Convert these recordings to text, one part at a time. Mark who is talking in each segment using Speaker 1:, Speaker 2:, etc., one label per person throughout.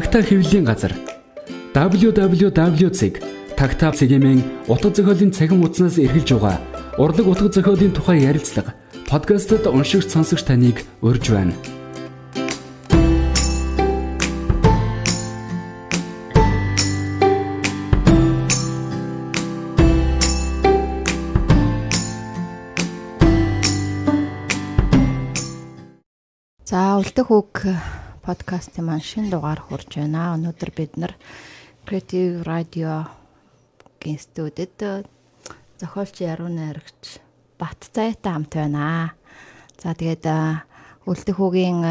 Speaker 1: Тагтаа хэвлэлийн газар www.tagtaa цэгийн утга зохиолын цахим хуудаснаас эргэлж байгаа урлаг утга зохиолын тухай ярилцлага подкастт уншигч сонсогч таныг урьж байна.
Speaker 2: За үлдэх үг подкастын маань шинэ дугаар хурж байна. Өнөөдөр бид нар Creative Radio-гийн студид зохиолч яруу найрагч Бат Зайтай хамт байна. За тэгээд үлдэх үгийн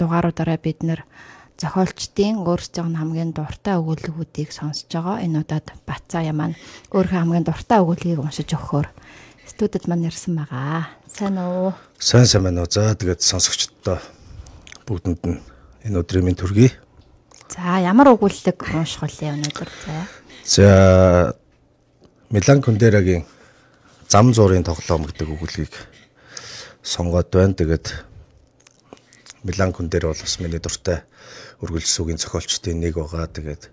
Speaker 2: дугааруудаараа бид нар зохиолчдын өөрсдийн хамгийн дуртай өгүүлбэрүүдийг сонсож байгаа. Энэ удаад Бат Заяа маань өөрийнхөө хамгийн дуртай өгүүлбэрийг уншиж өгөхөөр студид маань ирсэн байгаа. Сайн уу?
Speaker 3: Сайн сайн байна уу. За тэгээд сонсогчдоо бүгдэнд нь энэ өдрийн минь төргий.
Speaker 2: За ямар өгүүлэлт унших вэ өнөөдөр? За.
Speaker 3: За Милан Кундерагийн зам зуурын тоглоом гэдэг өгүүлгийг сонгоод байна. Тэгээд Милан Кундер бол бас миний дуртай өргөлсөгийн зохиолчдын нэг байгаа. Тэгээд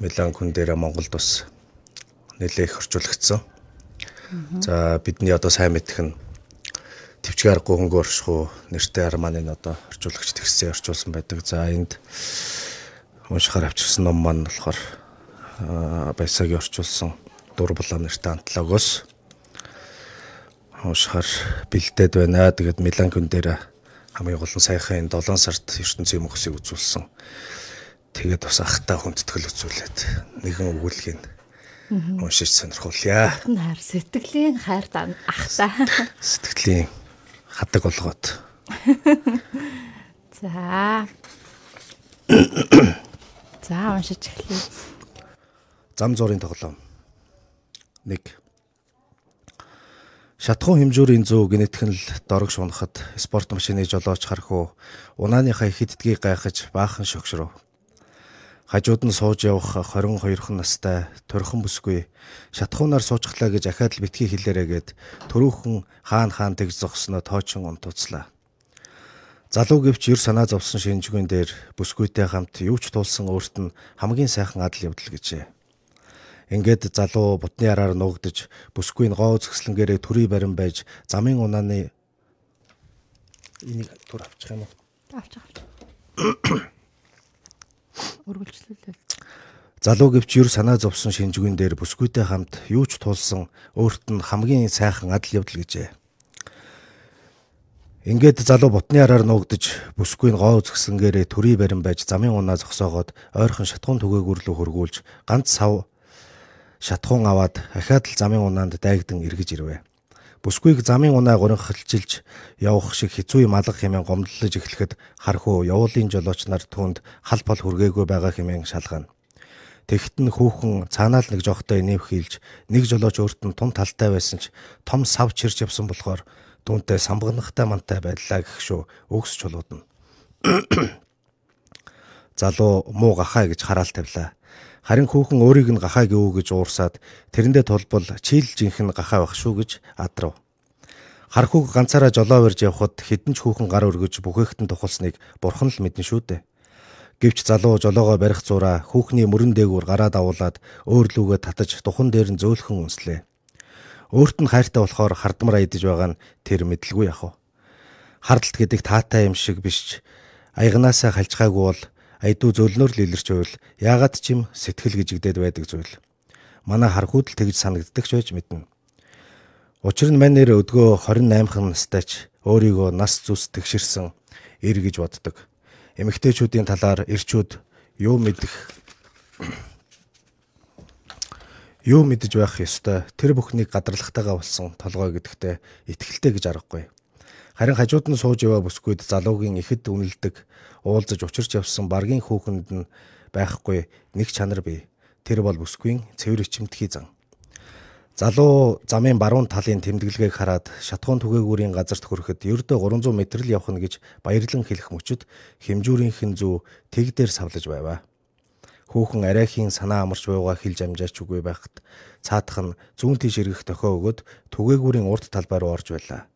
Speaker 3: Милан Кундера Монголд бас нэлээд их орчуулагдсан. За бидний одоо сайн мэдэх нь төвчгийн аргагүй хөнгө оршихуу нэртэй арманы одоо орчуулагч тэгсээ орчуулсан байдаг. За энд уншихаар авчирсан ном маань болохоор баясагийн орчуулсан дур булаа нэртэй антологоос уншихаар бэлдээд байна. Тэгээд Милан күн дээр хамгийн гол нь саяхан энэ 7 сард ертөнцийн мөхсийг үзүүлсэн. Тэгээд бас ахтай хүндэтгэл үзүүлээд нэгэн өгүүлгийг уншиж сонирхуулъя.
Speaker 2: Хайр сэтгэлийн хайр ахтай.
Speaker 3: Сэтгэлийн хадаг болгоод.
Speaker 2: За. За уншиж эхлэе.
Speaker 3: Зам зургийн тоглоом. 1. Шатхуун хэмжүүрийн зүү гинэтхэн л дорог шунахад спорт машины жолооч хархуу унааныхаа хиддгийг гайхаж баахан шогшров. Хажууд нь сууж явах 22хан настай төрхөн бүсгүй шатхуунаар суучглаа гэж ахаад л битгий хэлээрээгээд төрүүхэн хаан хаан тэгж зогсноо тоочин унтууцлаа. Залуу гэвч ер санаа зовсон шинжгүй дээр бүсгүйтэй хамт юу ч тулсан өөрт нь хамгийн сайхан адал явдал гэжээ. Ингээд залуу бутны араар нуугдж бүсгүй нь гоо зөкслөнгээрээ төрий барин байж замын унааны энийг түр авчих юм уу?
Speaker 2: Авчих авчих өргөлжлүүлээ.
Speaker 3: Залуу гэвч юр санаа зовсон шинжгүй дээр бүсгүйтэй хамт юу ч тулсан өөрт нь хамгийн сайхан адал явдал гэжээ. Ингээд залуу бутны араар нуугдж бүсгүй нь гоо згсэнгээрээ төрий барин байж замын унаа зогсоогоод ойрхон шатхуун түгээгүр лөө хөргүүлж ганц сав шатхуун аваад ахаад л замын унаанд дайгдан эргэж ирвэ. Бүсгүйг замын унаа гурин хилчилж явах шиг хэцүү юм алга хэмээн гомдлож эхлэхэд хархуу явуулын жолооч нар түнд хал бол хүргээгүй байгаа хэмээн шалгана. Тэгэхт нь хүүхэн цаанаал нэг жоохтой нэв хийлж нэг жолооч өөрт нь тун талтай байсан ч том сав чирч явсан болохоор түүнтэй самбагнахтай мантай байлаа гэх шүү өгс чулуудна. Залуу муу гахаа гэж хараал тавилаа. Харин хүүхэн өөрийг нь гахаа гэв гэж уурсаад тэрэндээ тулбал чийл жинхэнэ гахаа байх шүү гэж адрав. Хархууг ганцаараа жолоо барьж явхад хідэн ч хүүхэн гар өргөж бүхэхтэн тухалсныг бурхан л мэднэ шүү дээ. Гэвч залуу жолоогоо барих зураа хүүхний мөрөн дээгүүр гараа давуулаад өөр лүгээ татаж тухан дээр нь зөөлхөн үнслээ. Өөрт нь хайртай болохоор хардмар аядж байгаа нь тэр мэдлгүй яах вэ? Хардалт гэдэг таатай юм шиг биш аягнаасаа хальчгаагүй бол айдуу зөлнөр л илэрч байвал яагаад ч юм сэтгэл гжигдээд байдаг зүйл. Манай хархууд л тэгж санагддаг ч байж мэднэ. Учир нь манер өдгөө 28хан настайч өөрийгөө нас зүс тэгшэрсэн эр гэж боддог. Эмэгтэйчүүдийн талаар эрчүүд юу мэдэх юу мэдэж байх ёстой тэр бүхнийг гадралтайгаа болсон толгой гэдэгтээ ихтгэлтэй гэж аргагүй. Харин хажууд нь сууж яваа бүсгүйд залуугийн ихэд үнэлдэг уулзаж учирч явсан баргийн хүүхэнд нь байхгүй нэг чанар бий. Тэр бол бүсгүйн цэвэр ичимтгий зан. Залуу замын баруун талын тэмдэглэгийг хараад шатхуун түгээгүүрийн газарт хүрэхэд ердөө 300 м л явах нь гэж баярлан хэлэх мөчөд хэмжүүрийнхэн зүү тэг дээр савлаж байваа. Хүүхэн арайхийн санаа амарч буугаа хэлж амжаач үгүй байхад цаатах нь зүүн тийш эргэх тохио өгöd түгээгүүрийн урд талбай руу орж байлаа.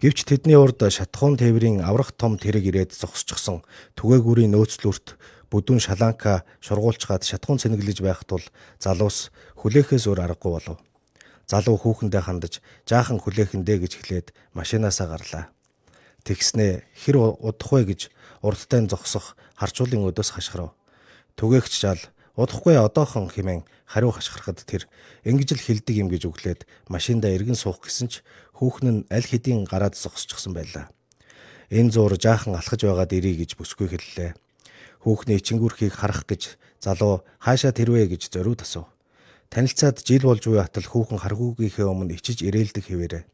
Speaker 3: Гэвч тэдний урд шатхуун тээврийн аврах том тэрэг ирээд зогсчихсон түгээгүүрийн нөөцлүрт бүдүүн шаланка шургуулчгаад шатхуун цэнэглэж байх тул залуус хүлээхээс өөр аргагүй болов. Залуу хүүхэндээ хандаж жаахан хүлээхэндээ гэж хэлээд машинаасаа гарлаа. Тэгснээ хэр удах вэ гэж урдтай зогсох харчуулын өдөөс хашгирав. Түгээгч жаал удахгүй одоохон хэмээн хариу хашгирахад тэр ингэж л хилдэг юм гэж өглөөд машиндаа эргэн суух гэсэн ч хүүхэн нь аль хэдийн гараад зогсчихсон байлаа. Энэ зуур жаахан алхаж байгаад ирий гэж бүсгүй хэллээ. Хүүхний чингүрхийг харах гэж залуу хаашаа тэрвэ гэж зориуд асуув. Танилцаад жил болж буй атал хүүхэн харгуугийнхээ өмнө ичиж ирээлдэг хэвээрээ.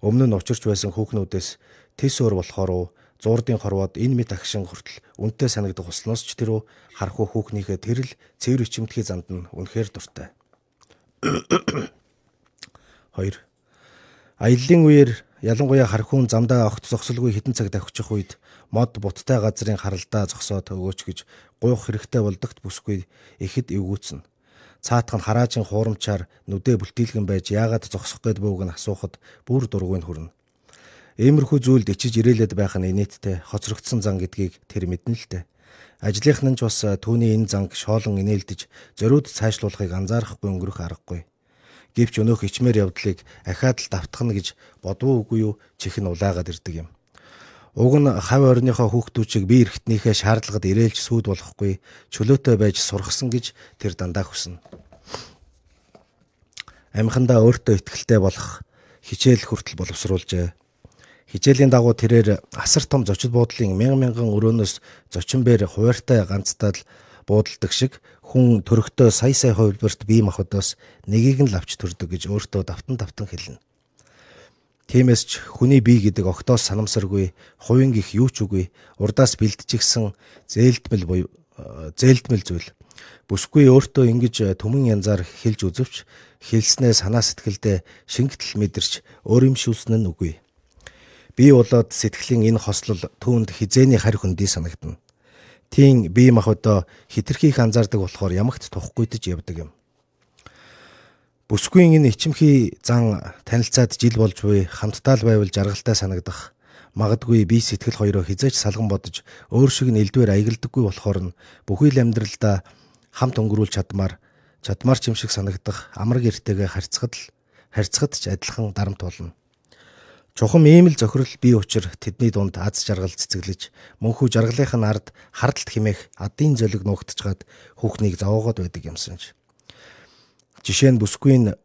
Speaker 3: Өмнө нь учирч байсан хүүхнүүдээс тис уур болохоор зуурдын хорвоод энэ мэд агшин хүртэл үнтэй санагдах усноос ч тэрөө харахгүй хүүхнийхээ тэрл цэвэр ичимтгий занд нь үнэхээр дуртай. 2. Аяллаа үеэр ялангуяа хархуун замдаа огт зогсолгүй хитэн цаг давхчих үед мод буттай газрын харалдаа зогсоод өгөөч гэж гуйх хэрэгтэй болдогт бүсгүй ихэд эвгүүцэн. Цаатах нь хараажин хуурамчаар нүдэ бүлтийлгэн байж яагаад зогсох гээд бууг нь асуухад бүр дургүй хүрнэ. Иймэрхүү зүйлд ичиж ирээлээд байх нь инээдтэй хоцрогдсон зан гэдгийг тэр мэднэ л дээ. Ажлынх нь ч бас түүний энэ занг шоолон инээлдэж зориуд цаашлуулахыг анзаарахгүй өнгөрөх аргагүй. Гэвч өнөөх ичмэр явдлыг ахаад л давтахна гэж бодвоо үгүй юу чих нь улаагаад ирдэг юм. Уг нь хав орныхоо хүүхдүүчийг би эргэтнийхээ шаардлагад ирээлж сүйд болохгүй чөлөөтэй байж сургасан гэж тэр дандаа хүснэ. Амхандаа өөртөө ихтгэлтэй болох хичээл хүртэл боловсруулжээ. Хичээлийн дагуу тэрээр асар том зочид буудлын мянган мянган өрөөнөөс зочинбэр хуваартай ганцтаа л буудалдаг шиг хүн төрөхтөө сая сая хувилбарт бие махбодоос нэгийг нь лавч төрдөг гэж өөртөө давтан давтан хэлнэ. Тиймээс ч хүний бие гэдэг октоос санамсаргүй, хувийн гих юу ч үгүй, урдаас бэлтжигсэн зээлдмэл буюу зээлдмэл зүйл. Бүсгүй өөртөө ингэж төмөн янзаар хэлж үзвч хэлснээ санаа сэтгэлдээ шингэтэл мэдэрч өөр юм шүүснэ нь үгүй. Би болоод сэтгэлийн энэ хослол түүнд хизээний харь хөндий санагдана. Тийм бие махбодоо хитрхийх анзаардаг болохоор ямагт тухгүйдэж явдаг юм. Бүсгүй энэ ичимхий зан танилцаад жил болж буй хамтдаа л байвал жаргалтай санагдах магадгүй би сэтгэл хоёроо хизээч салган бодож өөр шиг нь элдвэр аягалдаггүй болохоор нь бүхий л амьдралдаа хамт өнгөрүүл чадмаар чадмаар ч юм шиг санагдах амар гэртэйгээ харьцахад л харьцахад ч адилхан дарамт болно. Чухам ийм л зохирол бий учир тэдний дунд аз жаргал цэцэглэж мөнхүү жаргалынх нь ард хардалт химэх адын зөлөг нуугдчихад хүүхнийг зовоогоод байдаг юмсанж. Жишээ нь бүсгүй нь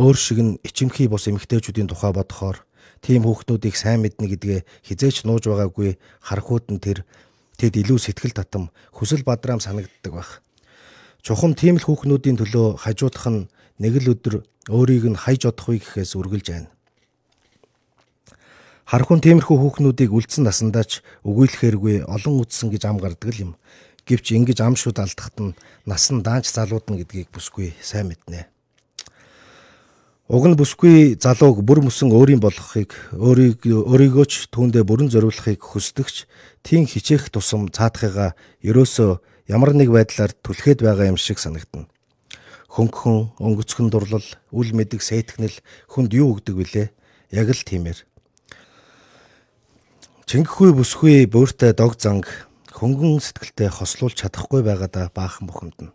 Speaker 3: өөр шиг нь ичимхий бус эмэгтэйчүүдийн тухай бодохоор тийм хүүхнүүдийг сайн мэднэ гэдгээ хизээч нууж байгаагүй харахуут нь тэр тэд илүү сэтгэл татам хүсэл бадраам санагддаг байх. Чухам тийм л хүүхнүүдийн төлөө хажуудах нь нэг л өдөр өөрийг нь хайж одохгүй гэхээс үргэлж байна. Хархун тиймэрхүү хүүхнүүдийг үлдсэн насандаа ч өгөөлөхээргүй олон үдсэн гэж ам гардаг юм. Гэвч ингэж ам шүд алдахад нь нас нь даанч залуудна гэдгийг бүсгүй сайн мэднэ. Уг нь бүсгүй залууг бүр мөсөн өөрийн болгохыг өөрийг өөрийгөө ч түүндээ бүрэн зориулахыг хүсдэгч тийм хичээх тусам цаадахыгаа ерөөсөө ямар нэг байдлаар түлхээд байгаа юм шиг санагдана. Хөнгөн, өнгөцгөн дурлал, үл мэдэг сэтгэнэл хүнд юу өгдөг вүлээ? Яг л тиймэр. Чингэхүй бүсгүй бөөртэй дог занг хөнгөн сэтгэлтэй хослуулж чадахгүй байгаадаа баахан бухимдна.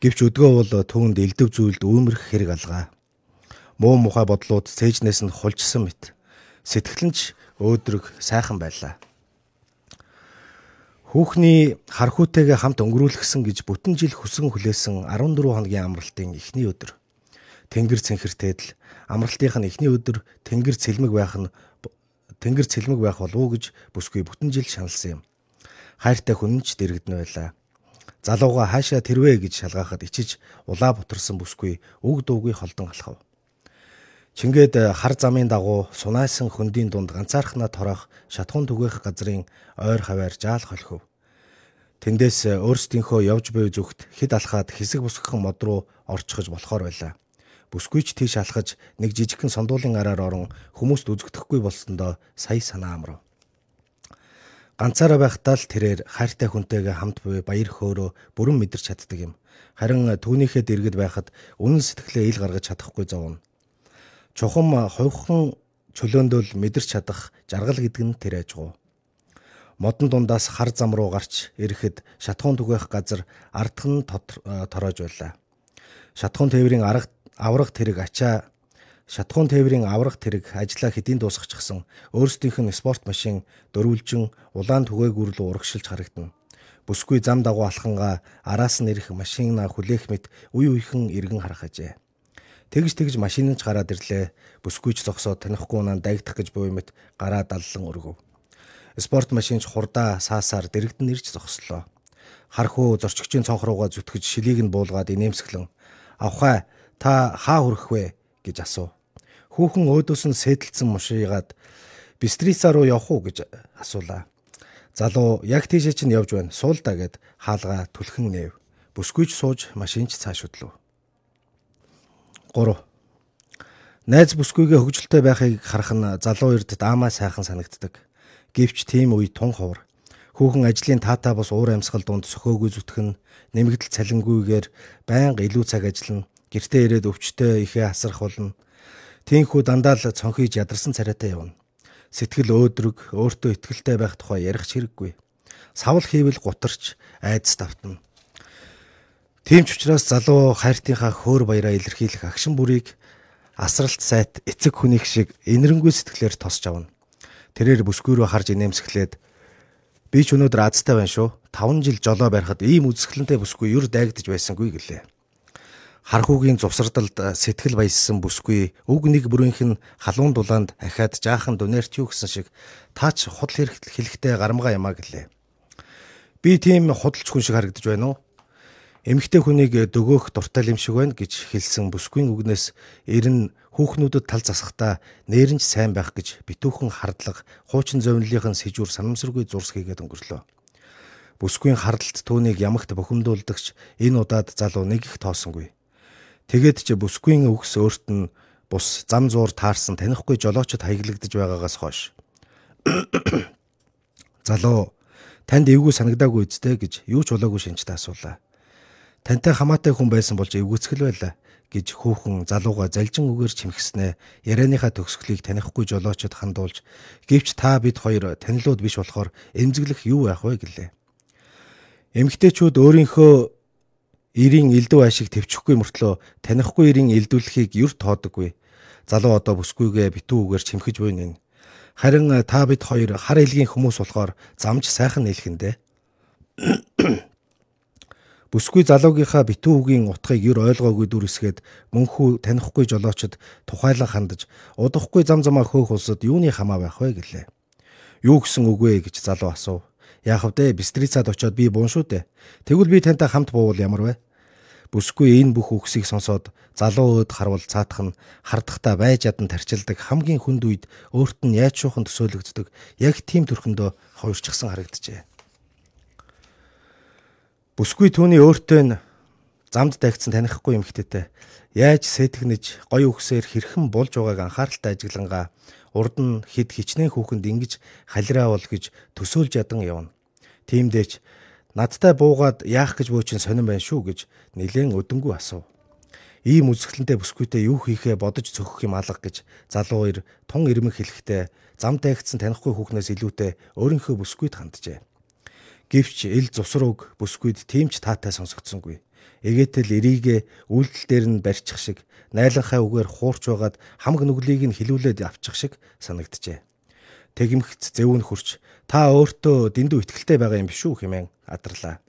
Speaker 3: Гэвч өдгөө бол түүнд элдв зүйлд үүмэрх хэрэг алгаа. Муу мухай бодлууд цээжнээс нь хулжсан мэт. Сэтгэл нь ч өөдрөг сайхан байлаа. Хүүхний хархуутайгээ хамт өнгөрүүлгсэн гэж бүтэн жил хүсэн хүлээсэн 14 хоногийн амралтын эхний өдөр. Тэнгэр цэнхэртэйдл амралтынх нь эхний өдөр тэнгэр цэлмэг байх нь тэнгэр цэлмэг байх болов уу гэж бүсгүй бүтэн жил шаналсан юм. Хайртай хүн ч дэрэгдэн байлаа. Залууга хаашаа тэрвэ гэж шалгаахад ичиж улаа бутарсан бүсгүй үг дуугүй холдон алхав. Чингээд хар замын дагуу сунайсан хөндийн дунд ганцаархнаа торох шатхуун түгээх газрын ойр хаваар жаал холхив. Тэндээс өөрсдийнхөө явж буй зүгт хэд алхаад хэсэг бүсгхэн мод руу орчихож болохоор байлаа. Бүсгүйч тийш алхаж нэг жижигхэн сондуулын араар орон хүмүүст үзэгдэхгүй болсондоо сая санаа амрав. Ганцаараа байхдаа л тэрээр хайртай хүнтэйгээ хамт буй баяр хөөрөө бүрэн мэдэрч чаддаг юм. Харин түүнийхээ дэргэд байхад үнэн сэтгэлээ ил гаргаж чадахгүй зовно. Чухам хувьхан чөлөөндөл мэдэрч чадах жаргал гэдэг нь тэр ажгүй. Модон дундаас хар зам руу гарч ирэхэд шатхуун түгээх газар ардх нь тороож байлаа. Шатхуун тээврийн арга аврах тэрэг ачаа шатхуун тээврийн аврах тэрэг ажлаа хэдийн дуусгачихсан өөрсдийнх нь спорт машин дөрвөлжин улаан түгээгүүр рүү урагшилж харагдана. Бүсгүй зам дагуу алхангаа араас нь ирэх машина хүлээх мэт үе үехэн иргэн харах ажээ. Тэгж тэгж машин нь ч гараад ирлээ. Бүсгүйч зогсоод танихгүй унаа дайгдах гэж буй мэт гараа даллан өргөв. Спорт машинч хурдаа саасаар дэрэгдэн ирж зогслоо. Хархуу зорчигчийн цонх руугаа зүтгэж шилийг нь буулгаад инээмсэглэн "Авхай, та хаа хүрэх вэ?" гэж асуув. Хүүхэн өөдөөс нь сэтэлцэн мушийгаад "Бистрица руу явах уу?" гэж асуулаа. Залуу яг тийшээ чинь явж байна. Суул да гэд хаалгаа түлхэн нээв. Бүсгүйч сууж машинч цааш хөдлөв. 3. Найз бүсгүйгээ хөгжилтэй байхыг харах нь залуу эрд даамаа сайхан санагддаг. Гэвч тийм үе тун ховор. Хүүхэн ажлын таатаа бос уур амьсгал дунд сөхөөгүй зүтгэн нэмэгдэл цалингүйгээр байнга илүү цаг ажиллана. Гэртээ ирээд өвчтөе ихээ асрах болно. Тинхүү дандаа л цонхиж ядарсан царайтай явна. Сэтгэл өөдрөг, өөртөө ихтгэлтэй байх тухай ярих хэрэггүй. Савл хийвэл гутарч айдас давтна. Тийм ч учраас залуу хайртынхаа хөөр баяраа илэрхийлэх агшин бүрийг асралт сайт эцэг хүнийх шиг инэрэнгүй сэтгэлээр тосч авна. Тэрээр бүсгүй рүү харж инээмсэглээд би ч өнөөдөр азтай байна шүү. 5 жил жолоо барихад ийм үзэсгэлэнтэй бүсгүй юр дайгдж байсангүй гэлээ. Хархуугийн зувсардалд сэтгэл баяссан бүсгүй үг нэг бүрийнх нь халуун дулаанд ахаад жаахан дүнэрт юу гэсэн шиг таач худал хэлэхтэй гарамгаа юмаа гэлээ. Би тийм худалч хүн шиг харагдаж байна уу? Эмэгтэй хүнийг дөгөөх дуртай юм шиг байна гэж хэлсэн бүсгүйн үгнээс эрен хүүхнүүдэд тал засахдаа нээрэнч сайн байх гэж битүүхэн хардлага хуучин зовнилын сэжүүр санамсаргүй зурс хийгээд өнгөрлөө. Бүсгүйн хардалт түүнийг ямагт бухимдуулдагч энэ удаад залуу нэг их тоосонгүй. Тэгэд ч бүсгүйн үгс өөрт нь бус зам зуур таарсан танихгүй жолоочод хаяглагдж байгаагаас хойш. Залуу танд эвгүй санагдаагүй үсттэй гэж юу ч болоогүй шинжтэй асуулаа. Тантай хамаатай хүн байсан болж эвгүцгэл байлаа гэж хүүхэн залууга залжин үгээр чимхснээ ярианыхаа төгсгөлийг танихгүй жолоочод хандуулж гэвч та бид хоёр танилуд биш болохоор эмзэглэх юу байх вэ гэлээ. Эмгтээчүүд өөрийнхөө эрийн элдв ашиг төвчөхгүй мөртлөө танихгүй эрийн элдвлэхийг юр тоодоггүй. Залуу одоо бүсгүйгээ битүү үгээр чимхэж буйна. Харин та бид хоёр хар илгийн хүмүүс болохоор замж сайхан нийлхэндээ. Бүсгүй залуугийнхаа битүү үгийн утгыг юр ойлгоогүй дүрсгээд мөнхүү танихгүй жолоочод тухайлан хандаж удахгүй зам замаа хөөх улсад юуны хамаа байх вэ гэлээ. Юу гэсэн үг вэ гэж залуу асуув. Яах вэ? Бистрицад очиод би буун шүү дээ. Тэгвэл би тантай хамт буувал ямар вэ? Бүсгүй энэ бүх үгсийг сонсоод залуу өөд харвал цаатах нь хардахдаа байж ядан тарчилдаг хамгийн хүнд үед өөрт нь яаж шуухан төсөөлөгддөг яг тийм төрхөндөө хувирчихсан харагджээ. Бүсгүй түүний өөртөө замд дайгцсан танихгүй юм хтэтэй. Яаж сэтгэнэж гоё үгсээр хэрхэн болж байгааг анхааралтай ажиглангаа урд нь хэд хичнээн хүүхэнд ингэж халираавал гэж төсөөлж ядан явна. Тиймдээч надтай буугаад яах гэж бөөчин сонирн байна шүү гэж нилээн өдөнгүү асуув. Ийм үзэсгэлэнтэй бүсгүйтэй юу хийхээ бодож цөхөх юм алга гэж залуу хоёр тун ирмэн хэлэхдээ зам дайгцсан танихгүй хүүхнээс илүүтэй өөрийнхөө бүсгүйд ханджээ. Гэвч эл зусрууг бүсгүйд тийм ч таатай сонсогдсонгүй. Эгээтэл эрийгэ үйлдэл дээр нь барьчих шиг найланхай үгээр хуурч байгаад хамаг нүглийг нь хилүүлээд авчих шиг санагджээ. Тэгмэгц зэвүүн хурч та өөртөө дэндүү ихтгэлтэй байгаа юм биш үү хэмээн адарлаа.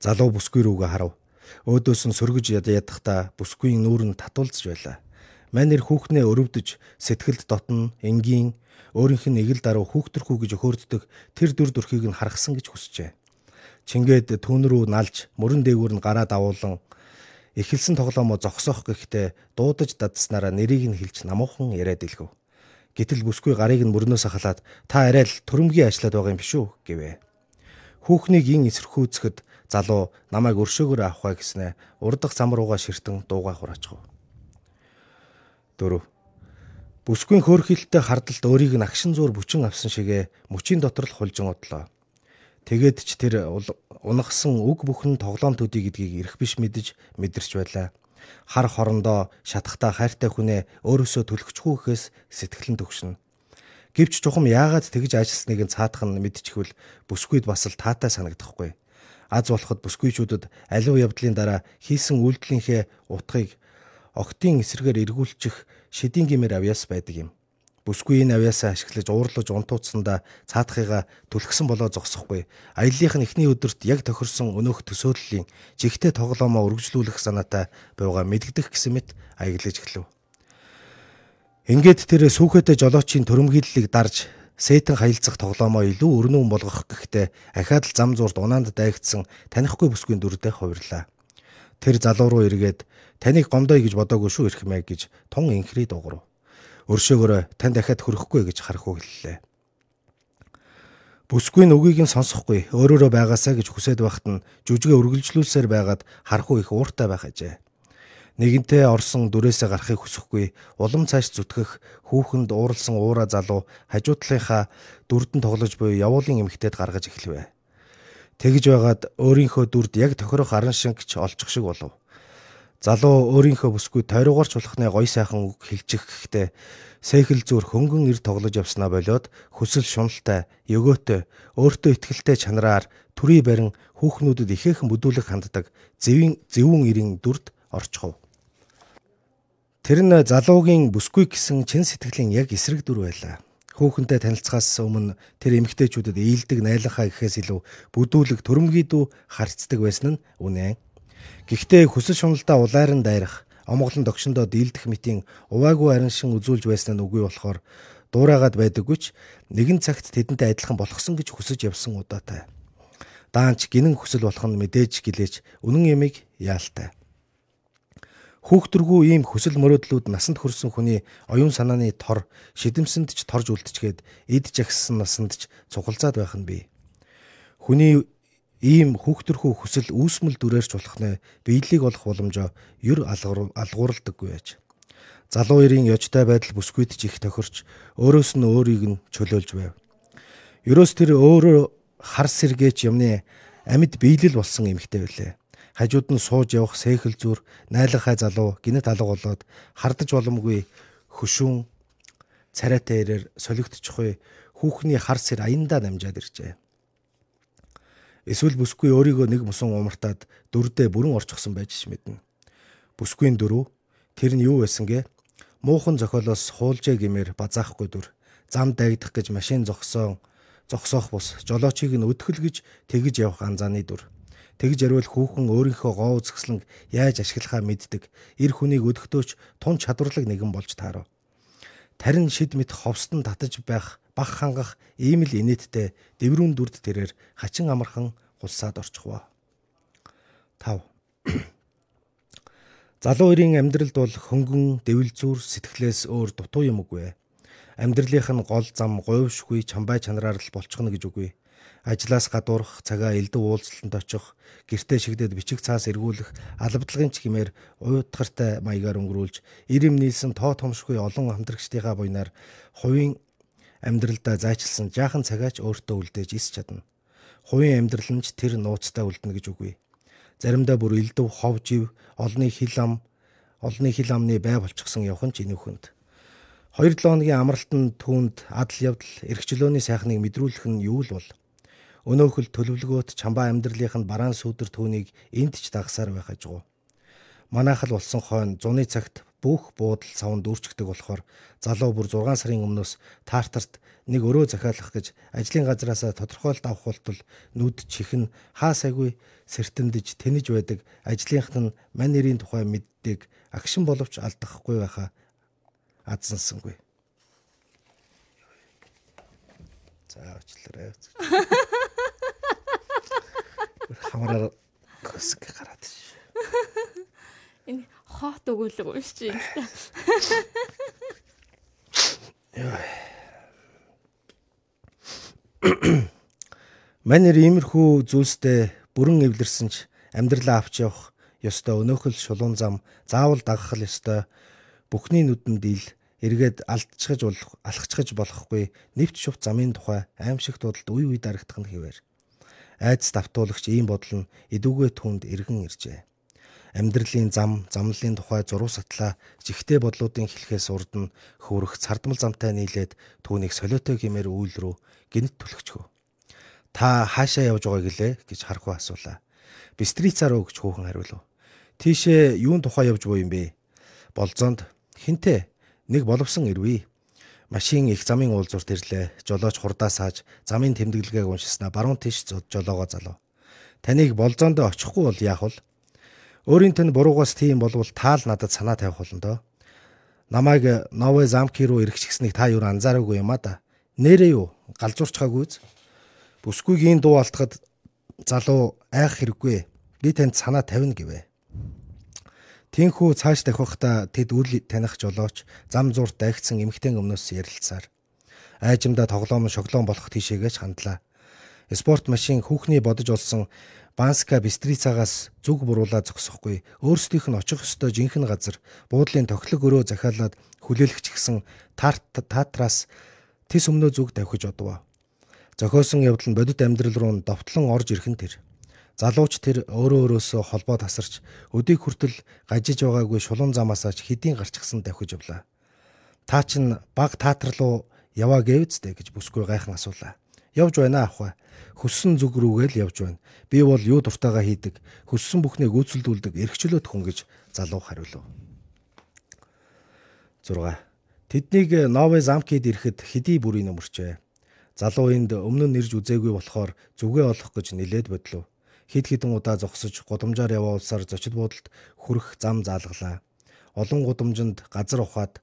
Speaker 3: Залуу бүсгүй рүүгээ харав. Өөдөөс нь сөргөж ядахта бүсгүйн нүүр нь татуулзж байлаа. Манер хүүхнээ өрөвдөж сэтгэлд дотно энгийн өөрийнх нь эгэл даруй хүүхдэрхүү гэж өхөөрддөг тэр дүр төрхийг нь харгасан гэж хүсжээ. Чингээд түүн рүү налж мөрөн дээгүүр нь гараа давуулан эхэлсэн тоглоомоо зогсоох гэхдээ дуудаж дадснараа нэрийг нь хэлж намуухан яриад илгэв. Гэтэл бүсгүй гарыг нь мөрнөөс халаад та арай л төрөмгийн ажиллаад байгаа юм биш үү гэвэ. Хүүхнийг ин эсэрхүүцэхэд залуу намайг өршөөгөр авахаа гэснэ урдах зам руугаа ширтэн дуугаа хураачв. 4 Бүсгүй хөөрхилтэй хардалт өөрийг нь агшин зуур бүчин авсан шигэ мөчийн дотор л хулжин одлоо. Тэгээд ч тэр унагсан үг бүхэн тоглоом төдий гэдгийг эрх биш мэдэж мэдэрч байлаа. Хар хорондоо шатахтаа хайртай хүнээ өөрөөсөө төлөхчгүй гэхээс сэтгэлэн төгшнө. Гэвч чухам яагаад тэгж ажилласныг нь цаадах нь мэдчихвэл бүсгүйд бас л таатай санагдахгүй. Аз болоход бүсгүйчүүдэд аливаа явдлын дараа хийсэн үйлдэлийнхээ утгыг октын эсрэгээр эргүүлчих шидийн гимээр авьяас байдаг юм. Бүсгүй энэ авьяасаа ашиглаж уурлаж унтууцсандаа цаадахыгаа түлхсэн болоо зогсохгүй. Аяллах нь эхний өдөрт яг тохирсон өнөөх төсөөллийн жигтэй тоглоомоо үргэлжлүүлэх санаатай буйгаа мэдгдэх гэсэн мэт аяглаж эхлэв. Ингээд тэр сүхэтэй жолоочийн төрөмгийллийг дарж сэтэн хаялцах тоглоомоо илүү өрнүүн болгох гэхдээ ахаад л зам зуурт унаанд дайгдсан танихгүй бүсгүй дүрдээ хувирлаа. Тэр залуу руу эргээд таныг гомдоё гэж бодоогүй шүү ирхмээ гэж тун инхрий дуурав өршөөгөөрөө тань дахиад хөрөхгүй гэж харахгүй хэллээ. Бүсгүй нь үгийг нь сонсохгүй өөрөөрөө байгаасаа гэж хүсэж байхад нь жүжигэ үргэлжлүүлсээр байгаад харахгүй их ууртай байх ажээ. Нэгэнтээ орсон дүрээсээ гарахыг хүсэхгүй улам цааш зүтгэх хүүхэнд ууралсан уура залуу хажуудлынхаа дүрдэн тоглож буй явуулын эмгтээд гаргаж эхлэвэ. Тэгж байгаад өөрийнхөө дүрд яг тохирох аран шингч олчих шиг болов. Залуу өөрийнхөө бүсгүй тойрогоорч болохны гой сайхан үг хэлчих гэхдээ сэхэл зүр хөнгөн ир тоглож явснаа болоод хүсэл шуналтай, өгөөтэй, өөртөө ихтгэлтэй чанараар төрий барин хүүхнүүдэд ихээхэн бүдүүлэх ханддаг зэвийн зэвүүн ирийн дүрд орчхов. Тэр нь залуугийн бүсгүй гэсэн чин сэтгэлийн яг эсрэг дүр байлаа. Хүүхэнтэй танилцахаас өмнө тэр эмэгтэйчүүдэд ээлдэг найлахаа гэхээс илүү бүдүүлэг төрөмгийдүү харцдаг байсан нь үнэн. Гэхдээ хүсэл шуналдаа улайран дайрах, омголон догшондоо дийлдэх мэтийн уваагүй арин шин үзүүлж байсан нь үгүй болохоор дуурайгаад байдаггүйч нэгэн цагт тэдэнтэй адилхан болохсон гэж хүсэж явсан удаатай. Даанч гинэн хүсэл болох нь мэдээж гэлээч үнэн ямиг яалтай. Хүүхдэргүй ийм хүсэл мөрөөдлүүд насанд хүрсэн хүний оюун санааны тор шидэмсэнд ч торж үлдчихэд эд жагссан насанд ч цугалзаад байх нь бий. Хүний ийм хүүхдэрхүү хүсэл үүсмэл дүрээрч болох нэ биелийг олох боломжоо ер алгуурладаггүй байж. Залуу эрийн ёжтой байдал бүсгүйд ч их тохирч өөрөөс нь өөрийг нь чөлөөлж байв. Ерөөс тэр өөрөө хар сэргээч юмны амьд биелэл болсон эмэгтэй байлээ. Хажууд нь сууж явах сэхэл зүр найлахай залуу гинэт алга болоод хардаж боломгүй хөшүүн царайтай ирээр солигдчихгүй хүүхний хар сэр аяндаа намжаад иржээ. Эсвэл бүсгүй өөрийгөө нэг мусан умартаад дөрдөө бүрэн орчихсон байж мэднэ. Бүсгүйн дөрөв тэр нь юу байсан гэ? Муухан зохиолоос хуулжээ гэмээр базаахгүй дүр. Зам дайдах гэж машин зогсоон зогсоох бус жолоочийг нь өдгөл гэж тэгж явах анзааны дүр. Тэгж ярил хүүхэн өөрийнхөө гоо үзэсгэлэн яаж ашиглахаа мэддэг. Ир хүнийг өдөгтөөч тун чадварлаг нэгэн болж таарав. Тарин шид мэт ховстон татаж байх бах хангах ийм л инээдтэй дэврүүн дүрд тэрээр хачин амархан хулсаад орчихвоо. 5. Залуу эрийн амьдралд бол хөнгөн дэвил зүр сэтгэлээс өөр дутуу юм үгүй. Амьдралынх нь гол зам говьшгүй чамбай чанараар л болчихно гэж үгүй. Ажлаас гадуурх, цагаа элдв уулзалтанд очих, гэртээ шигдээд бичиг цаас эргүүлэх, албадлагын ч гимээр уйдгартай маягаар өнгөрүүлж, ирэм нийлсэн тоо томшгүй олон хамтрагчдынхаа буйнаар хувийн амьдралдаа зайчилсан жаахан цагаач өөртөө үлдээж ис чадна. Хувийн амьдрал нь ч тэр нууцтай үлдэнэ гэж үгүй. Заримдаа бүр элдв хов жив олны хил ам олны хил амны бай болчихсон явхан ч инүүхэнд. 2-7 хоногийн амралтын түүнд адал явдал эрхчлөөний сайхныг мэдрүүлэх нь юу л бол. Өнөөхөл төлөвлөгөөт чамбаа амьдралынх нь бараан сүудэр түүнийг энд ч дагсаар байх ажгүй. Манайхал болсон хойно зуны цагт бүх буудал савнд дүүрчгдэг болохоор залуу бүр 6 сарын өмнөөс таартарт нэг өрөө захиалах гэж ажлын газараасаа тодорхойлт авах болтол нүд чихэн хаа сайгүй сэртэндэж тэнэж байдаг ажлынхт нь мань нэрийн тухай мэддэг агшин боловч алдахгүй байхаа адсансангүй. За очлоо. Хамаараа хөсг гараад ш.
Speaker 2: Энэ хоот өгүүлэг уншиж юм та.
Speaker 3: Манер иймэрхүү зүйлстэй бүрэн эвлэрсэн ч амьдралаа авч явах ёстой өнөөхөл шулуун зам заавал дагах ёстой. Бүхний нүдэнд ил эргээд алдчихаж болох алхчихаж болохгүй нэвт шув замын тухай аимшиг дуудалд үе үе дарагдах нь хэвээр. Айдас давтуулагч ийм бодол нь эдүгээ түнд эргэн иржээ амьдралын зам, замналын тухай зуруу сатлаа жигтэй бодлуудын хэлхээс урд нь хөврөх цардмал замтай нийлээд түүнийг солиотой гимээр үйл рүү гинт түлхчихв. Та хаашаа явж байгааг гэлээ гэж хархуу асуулаа. Бистрицаа руу гэж хүүхэн хариулв. Тийшээ юун тухай явж буй юм бэ? Болзоонд хинтээ нэг боловсон ирвээ. Машин их замын уулзурт ирлээ. Жолооч хурдаа сааж замын тэмдэглэгээг уншиснаа баруун тийш жолоогоо залуу. Таныг болзоонд очихгүй бол яах вэ? Өөрийн тань буруугаас тийм болвол таал надад санаа тавих болно доо. Намайг Новэ замки руу эргэчихсэнийг та юу анзаараагүй юм а да. Нэрээ юу? Галзуурчхаагүй үз. Бүсгүйгийн дуу алтахад залуу айх хэрэггүй. Би танд санаа тавина гэвэ. Тинхүү цааш давхихта тэд үл таних жолооч зам зурт дайгцсан эмхтэн өмнөөс ярилцсаар айжимда тоглоом шоглоом болох тийшээгээ хандлаа. Спорт машин хүүхний бодож олсон Банска Бистрицаагаас зүг буруулаа зогсохгүй өөрсдийнх нь очих ёстой жинхэнэ газар буудлын тохилог өрөө захиалаад хүлээлгч гисэн татраас тис өмнөө зүг давхиж одов. Зохиосон явдал нь бодит амьдрал руу довтлон орж ирхэн тэр. Залууч тэр өөрөө өөрөөсөө холбоо тасарч өдийг хүртэл гажиж байгаагүй шулуун замаасаач хэдийн гарчгсан давхиж явлаа. Та чин баг театр руу яваа гэвцтэй гэж бүсгүй гайхан асуулаа. Явж байна ахва. Хөссөн зүг рүүгээ л явж байна. Би бол юу дуртайгаа хийдэг, хөссөн бүхнийг үйлчлүүлдэг эрхчлөөт хүн гэж залуу хариулв. 6. Тэднийг Новэ замкид ирэхэд хэдий бүрийн өмөрчээ. Залуу энд өмнө нь нэрж үзээгүй болохоор зүгээ олох гэж нилээд бодлоо хид хідэн удаа зогсож гудамжаар яваа улсаар зочид буудалд хүрэх зам заалгалаа. Олон гудамжинд газар ухаад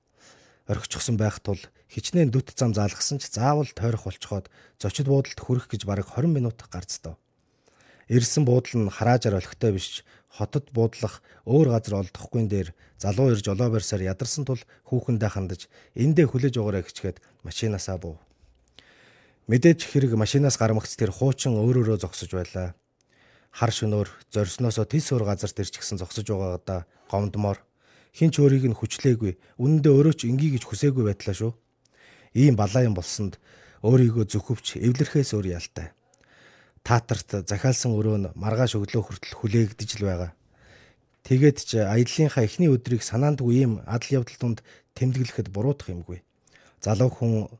Speaker 3: орхичихсан байх тул хичнээн дүт зам заалгасан ч заавал тойрох болцоход зочид буудалд хүрэх гэж бараг 20 минут гарцдав. Ирсэн буудал нь хараажаар олигтой биш хотод буудлах өөр газар олдохгүй дээр залуу ирж олоо барьсаар ядарсан тул хүүхэндээ хандаж эндээ хүлээж угаараа гिचгээд машинаасаа буув. Мэдээж хэрэг машинаас гармагц тэр хуучин өөрөөрөө зогсож байлаа хар шөнөөр зорьсноосоо тис уур газарт ирчихсэн зогсож байгаадаа гомдмоор хинч өөрийг нь хүчлээгүй үнэндээ өөрөө ч ингийн гэж хүсээгүй байтлаа шүү. Ийм балаа юм болсонд өөрийгөө зөвхөвч эвлэрхээс өөр ялтай. Таатарт захиалсан өрөө нь маргааш өглөө хүртэл хүлээгдэж л байгаа. Тэгээд ч аяллахынхаа эхний өдрийг санаандгүй ийм адал явдал тунд тэмдэглэхэд буруутах юмгүй. Залуу хүн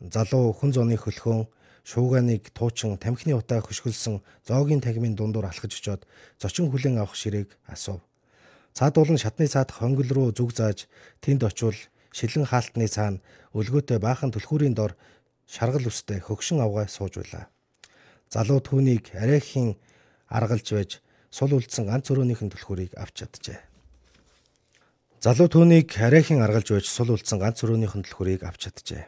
Speaker 3: залуу хүн зооны хөлхөөн шууганыг туучин тамхины утаа хөшгөлсөн зоогийн тагмын дундуур алхаж очоод зочин хүлэн авах ширээг асуув. Цаад болон шатны цаадах хонгил руу зүг зааж тэнд очивол шилэн хаалтны цаана өлгөөтэй баахан түлхүүрийн дор шаргал үстэй хөгшин авгаа сууж байлаа. Залуу түүнийг арайхийн аргалж байж сул үлдсэн ганц өрөөнийхэн түлхүүрийг авч чаджээ. Залуу түүнийг арайхийн аргалж байж сул үлдсэн ганц өрөөнийхэн түлхүүрийг авч чаджээ.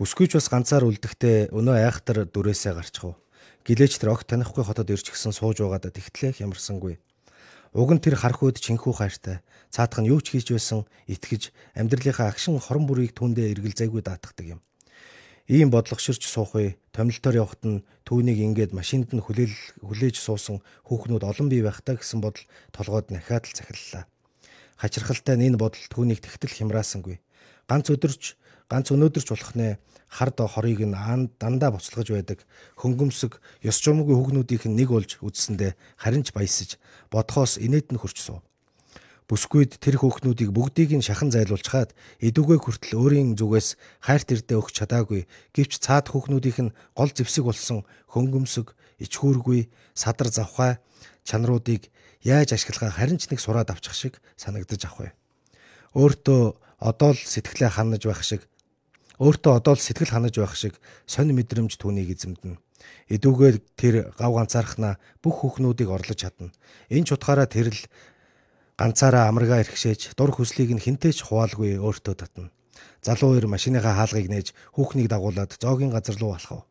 Speaker 3: Бүсгүйч бас ганцаар үлдэхдээ өнөө айхтар дүрээсээ гарчихв. Гэлээч тэр огт танихгүй хотод ирж гисэн сууж байгаадаа тэгтлэх ямарсангүй. Уг нь тэр хархууд чинхүү хайртай. Цаадах нь юу ч хийж байсан итгэж амьдралынхаа агшин хорон бүрийг түндээ эргэл зайгүй даатгадаг юм. Ийм бодлогоширч суухыг томилтоор явахт нь түүнийг ингээд машинд нь хүлээл хүлээж суусан хүүхнүүд олон бий байхтаа гэсэн бодол толгойд нахаад л захиллаа. Хачирхалтай энэ бодол түүнийг тэгтэл хямраасангүй. Ганц өдөрч ганц өнөөдөр ч болох нэ хард хорыг нь дандаа буцалгаж байдаг хөнгөмсөг ёс журмгийн хүүгнүүдийнх нь нэг болж үзсэндээ харин ч баясаж бодхоос инээд нь хурцсуу. Бүсгүйд тэр хүүхнүүдийг бүгдийг нь шахан зайлуулж хаад эдүгээ хүртэл өөрийн зүгээс хайрт ирдэ өгч чадаагүй гэвч цаад хүүхнүүдийнх нь гол зэвсэг болсон хөнгөмсөг ичхүүргүй садар завхай чанаруудыг яаж ашиглахаа харин ч нэг сураад авчих шиг санагдаж авах вэ. Өөртөө одоо л сэтгэлээ ханаж байх шиг Өөртөө одоо л сэтгэл ханаж байх шиг сонь мэдрэмж түүнийг эзэмдэнэ. Эдүүгээр тэр гав ганцаархнаа бүх хүүхнүүдийг орлож чадна. Энэ ч утгаараа тэр л ганцаараа амргаа эрхшээж дур хүслийг нь хинтээч хуваалгүй өөртөө татна. Залуу ир машиныхаа хаалгыг нээж хүүхнийг дагуулад зоогийн газар руу алхав.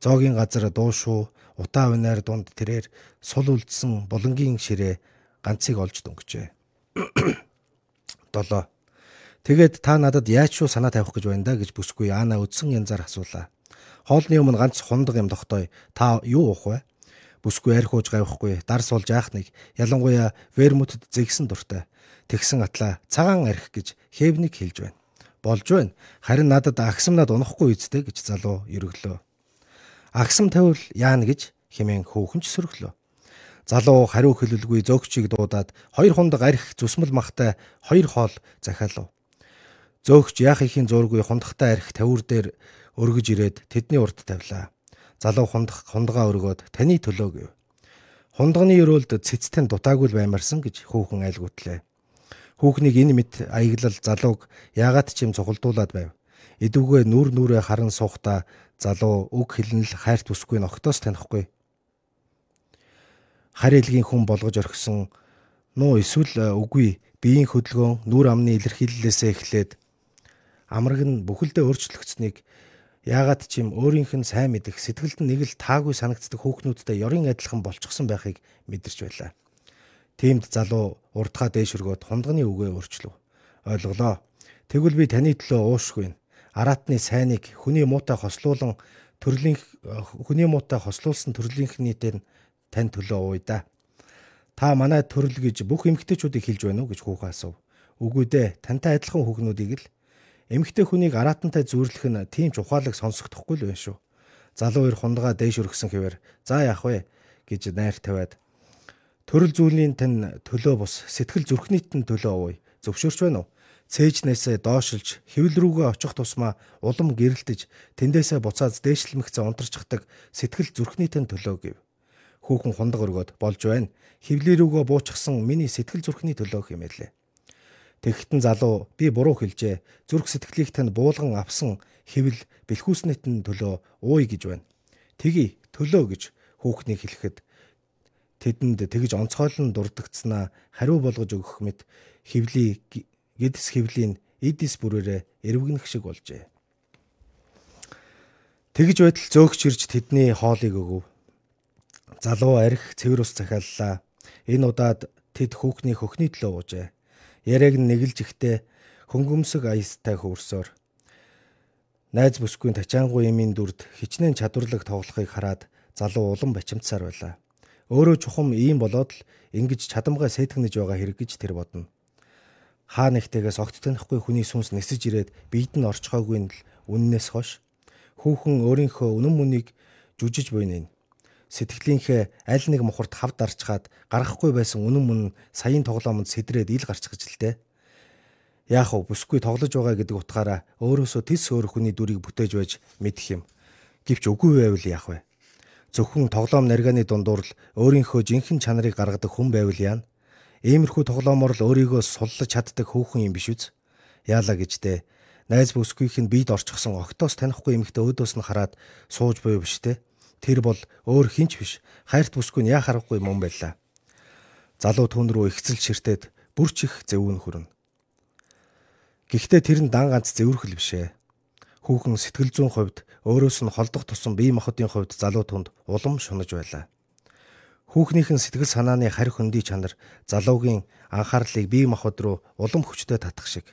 Speaker 3: Зоогийн газар дуушуу утаа унаар дунд тэрээр сул үлдсэн булангийн ширээ ганцыг олж дөнгөжээ. 7 Тэгээд та надад яаж шуу санаа тавих гэж байна да гэж бүсгүй Ана үдсэн янзаар асуулаа. Хоолны өмнө ганц хундаг юм тогтоё. Та юу уух вэ? Бүсгүй арх ууж гавихгүй, дарс болж яах нэг. Ялангуяа вермутэд зэгсэн дуртай. Тэгсэн атлаа цагаан арх гэж хевник хэлж байна. Болж байна. Харин надад агсамнаад унахгүй үсттэй гэж залуу ерөглөө. Агсам тавил яана гэж хэмээн хөөхөнч сөрөглөө. Залуу хариу хэлэлгүй зөөгчийг дуудаад хоёр хундаг арх зүсмэл махтай хоёр хоол захиалав. Зөөгч яах ихийн зургүй хундахтай арх тавиур дээр өргөж ирээд тэдний урд тавилаа. Залуу хундах хундгаа өргөөд таны төлөө гэв. Хундганы өрөөлд цэцтэн дутаагүй л баймарсан гэж хүүхэн айлгуутлаа. Хүүхнийг энэ мэт аяглал залууг яагаад ч юм цугулдуулаад байв. Идэвгүй нүр нүрээ харан суухта залуу үг хэлнэл хайрт үсгүй ногтоос танихгүй харь элгийн хүн болгож орхисон нуу эсвэл үгүй биеийн хөдөлгөөн нүр амны илэрхийллээсээ эхлээд амраг нь бүхэлдээ өөрчлөгдсөнийг яагаад ч юм өөрийнх нь сайн мэдэх сэтгэлд нэг л таагүй санагддаг хүүхнүүдтэй ёрын адилхан болчихсон байхыг мэдэрч байлаа. Тиймд залуу урдхаа дээш өргөөд хундганы үгээ өөрчлөв. Ойлголоо. Тэгвэл би таны төлөө уушгүй. Аратны сайныг хүний муутай хослуулан төрлийн хүний муутай хослуулсан төрлийнхний дээр тань төлөө ууя да. Та манай төрөл гэж бүх эмгтээчүүдийг хэлж байна уу гэж хүүхэн асуув. Үгүй дээ. Тантай адилхан хүүхнүүдийг л эмгтээ хүнийг аратантай зүүрлэх нь тийм ч ухаалаг сонсогдохгүй л байна шүү. Залуу хоёр хундгаа дээш өргсөн хэвээр за яах вэ гэж найр тавиад төрөл зүйлийн тань төлөө бус сэтгэл зүрхнийтэн төлөө ууя. Зөвшөөрч байна уу? цээжнээсээ доошилж хэвэл рүүгээ очих тусмаа улам гэрэлтэж тэндээсээ буцаад дээшлэмэгцээ унтарчдаг сэтгэл зүрхнийтэн төлөө гэв хүүхэн хундаг өргөд болж байна. Хевлээ рүүгөө буучсан миний сэтгэл зүрхний төлөө хэмээлээ. Тэгэхтэн залуу би буруу хэлжээ. Зүрх сэтгэлийг танд буулган авсан хэвэл бэлхүүснэтэн төлөө ууй гэж байна. Тгий төлөө гэж хүүхнийг хэлэхэд тэдэнд тэгж онцгойлон дурдгцснаа хариу болгож өгөх мэт хевлий гэдэс хевлийн эдис бүрээрээ эрвгэнэх шиг болжээ. Тэгж байтал зөөгч ирж тэдний хоолыг өгөв. Залуу арх цэвэр ус захиаллаа. Энэ удаад тэд хүүхний хөхний төлөө уужээ. Яриаг нь нэгэлж ихтэй хөнгөмсөг аястай хөвөрсөөр найз бүсгүй тачаангуй эмийн дүрд хичнээн чадварлаг тоглохыг хараад залуу улам бачимдсаар байлаа. Өөрөө чухам ийм болоод л ингэж чадамгай сэтгнэж байгаа хэрэг гэж тэр бодно. Хаа нэгтээс огт танихгүй хүний сүнс нисэж ирээд биед нь орчхоогүй нь л үннээс хош хүүхэн өөрийнхөө үнэн мөнийг жүжиж буйна сэтгэлийнхээ аль нэг мухарт хав дарчгаад гарахгүй байсан үнэн мөн саяын тоглоомонд сэдрээд ил гарч гэж л дээ. Яах вэ? Бүсгүй тоглож байгаа гэдэг утгаараа өөрөөсөө тис өөр хүний дүрийг бүтээж байж мэдэх юм. Гэвч үгүй байвал яах вэ? Зөвхөн тоглоом наргааны дундуур л өөрийнхөө жинхэнэ чанарыг гаргадаг хүн байвал яана. Иймэрхүү тоглоомор л өөрийгөө суллаж чаддаг хөөхөн юм биш үз? Яалаа гэжтэй. Найз бүсгүйх нь бид орчихсон огтоос танихгүй эмэгтэй өөдөөс нь хараад сууж буй биш те. Тэр бол өөр хинч биш. Хайрт бүсгүй нь яа харахгүй мөн байлаа. Залуу түн рүү ихцэл ширтээд бүрч их зэвүүн хөрнө. Гэхдээ тэр нь дан ганц зэвэрхэл бишээ. Хүүхэн сэтгэл зүйн хувьд өөрөөс нь холдох тусам бие махбодын хувьд залуу түнд улам шунаж байлаа. Хүүхнийхэн сэтгэл санааны харь хөндөй чанар залуугийн анхаарлыг бие махбод руу улам хүчтэй татах шиг.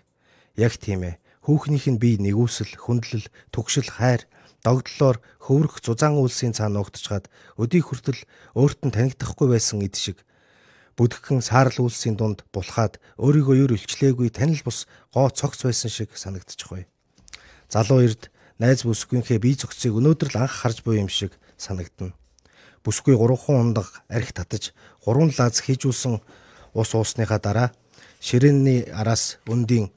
Speaker 3: Яг тийм ээ. Хүүхнийх нь бие нэгүсэл, хүндлэл, түгшил, хайр догдлоор хөврөх зузаан үйлсийн цаана угтчихад өдий хүртэл өөрт нь танигдахгүй байсан эд шиг бүдгхэн саарл үйлсийн дунд булхаад өөрийгөө юр илчлээгүй танил бус гоо цогц байсан шиг санагдчих вэ. Залуу эрд найз бүсгүйнхээ бие зөгцийг өнөөдөр л анх харж буй юм шиг санагдана. Бүсгүй 3 хундаг арх татаж 3 лаз хийжүүлсэн ус уусныхаа дараа ширээний араас өндийн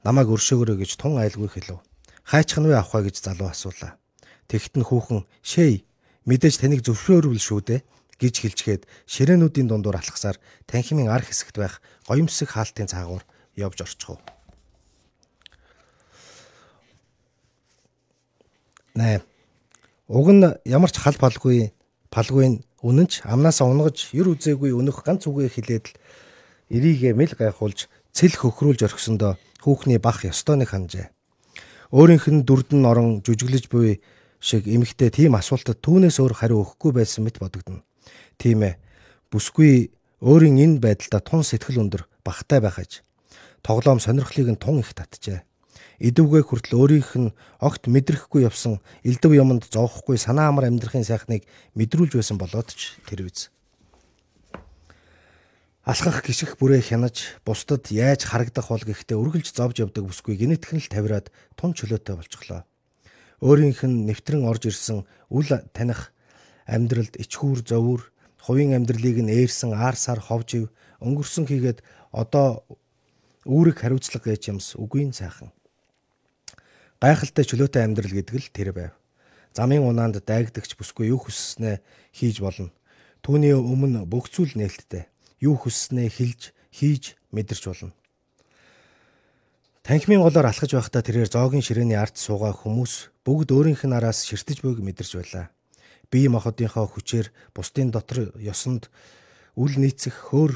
Speaker 3: намайг өршөөгөрөө гэж тун айлгүй хэлв. Хайчхан вэ авах вэ гэж залуу асуулаа. Тэгэхт нь хүүхэн "Шэй, мэдээж таныг зөвшөөрвөл шүү дээ" гэж хэлчихэд ширээнүүдийн дундуур алхасаар танхимын ар хэсэгт байх гоёмсог хаалтын цаагуур явж орчихов. 8. Уг нь ямар ч хал балгүй палгүй үнэн ч амнаасаа унгаж юр үзээгүй өнөх ганц үгээ хилээд л эрийгэ мэл гайхуулж цэл хөхрүүлж орхисондоо хүүхний бах ёстойны ханжээ. Өөрийнх нь дүрдэн орон жүжиглэж буй шиг эмэгтэй тийм асуултад түүнээс өөр хариу өгөхгүй байсан мэт бодогдно. Тийм ээ. Бүсгүй өөрийн энэ байдлаа тун сэтгэл өндөр багтай байхаж тоглоом сонирхлыг нь тун их татжээ. Идэвгээ хүртэл өөрийнх нь огт мэдрэхгүй явсан элдв юмд зовхгүй санаа амар амьдрахын сайхныг мэдрүүлж байсан болоод ч тэр үз. Алхах гიშх бүрээ хянаж бусдад яаж харагдах бол гэхдээ үргэлж зовж явдаг бүсгүй гинэтхэн л тавираад тун чөлөөтэй болчихлоо өөрийнх нь нэвтрэн орж ирсэн үл таних амьдралд ичхүүр зовүр хувийн амьдралыг нь ээрсэн аар сар ховж ив өнгөрсөн хийгээд одоо үүрэг хариуцлага гэж юмс үгүй сайхан. Гайхалтай чөлөөтэй амьдрал гэдэг л тэр байв. Замын унаанд дайгдагч бүсгүй юу хүсснээ хийж болно. Түүний өмнө бүх зүйл нээлттэй. Юу хүсснээ хэлж, хийж мэдэрч болно. Танхимын голоор алхаж байхдаа тэрээр зоогийн ширээний ард суугаа хүмүүс бүгд өөрийнх нь араас ширтэж буйг мэдэрч байлаа бие махбодынхоо хүчээр бусдын дотор ёсонд үл нийцэх хөөр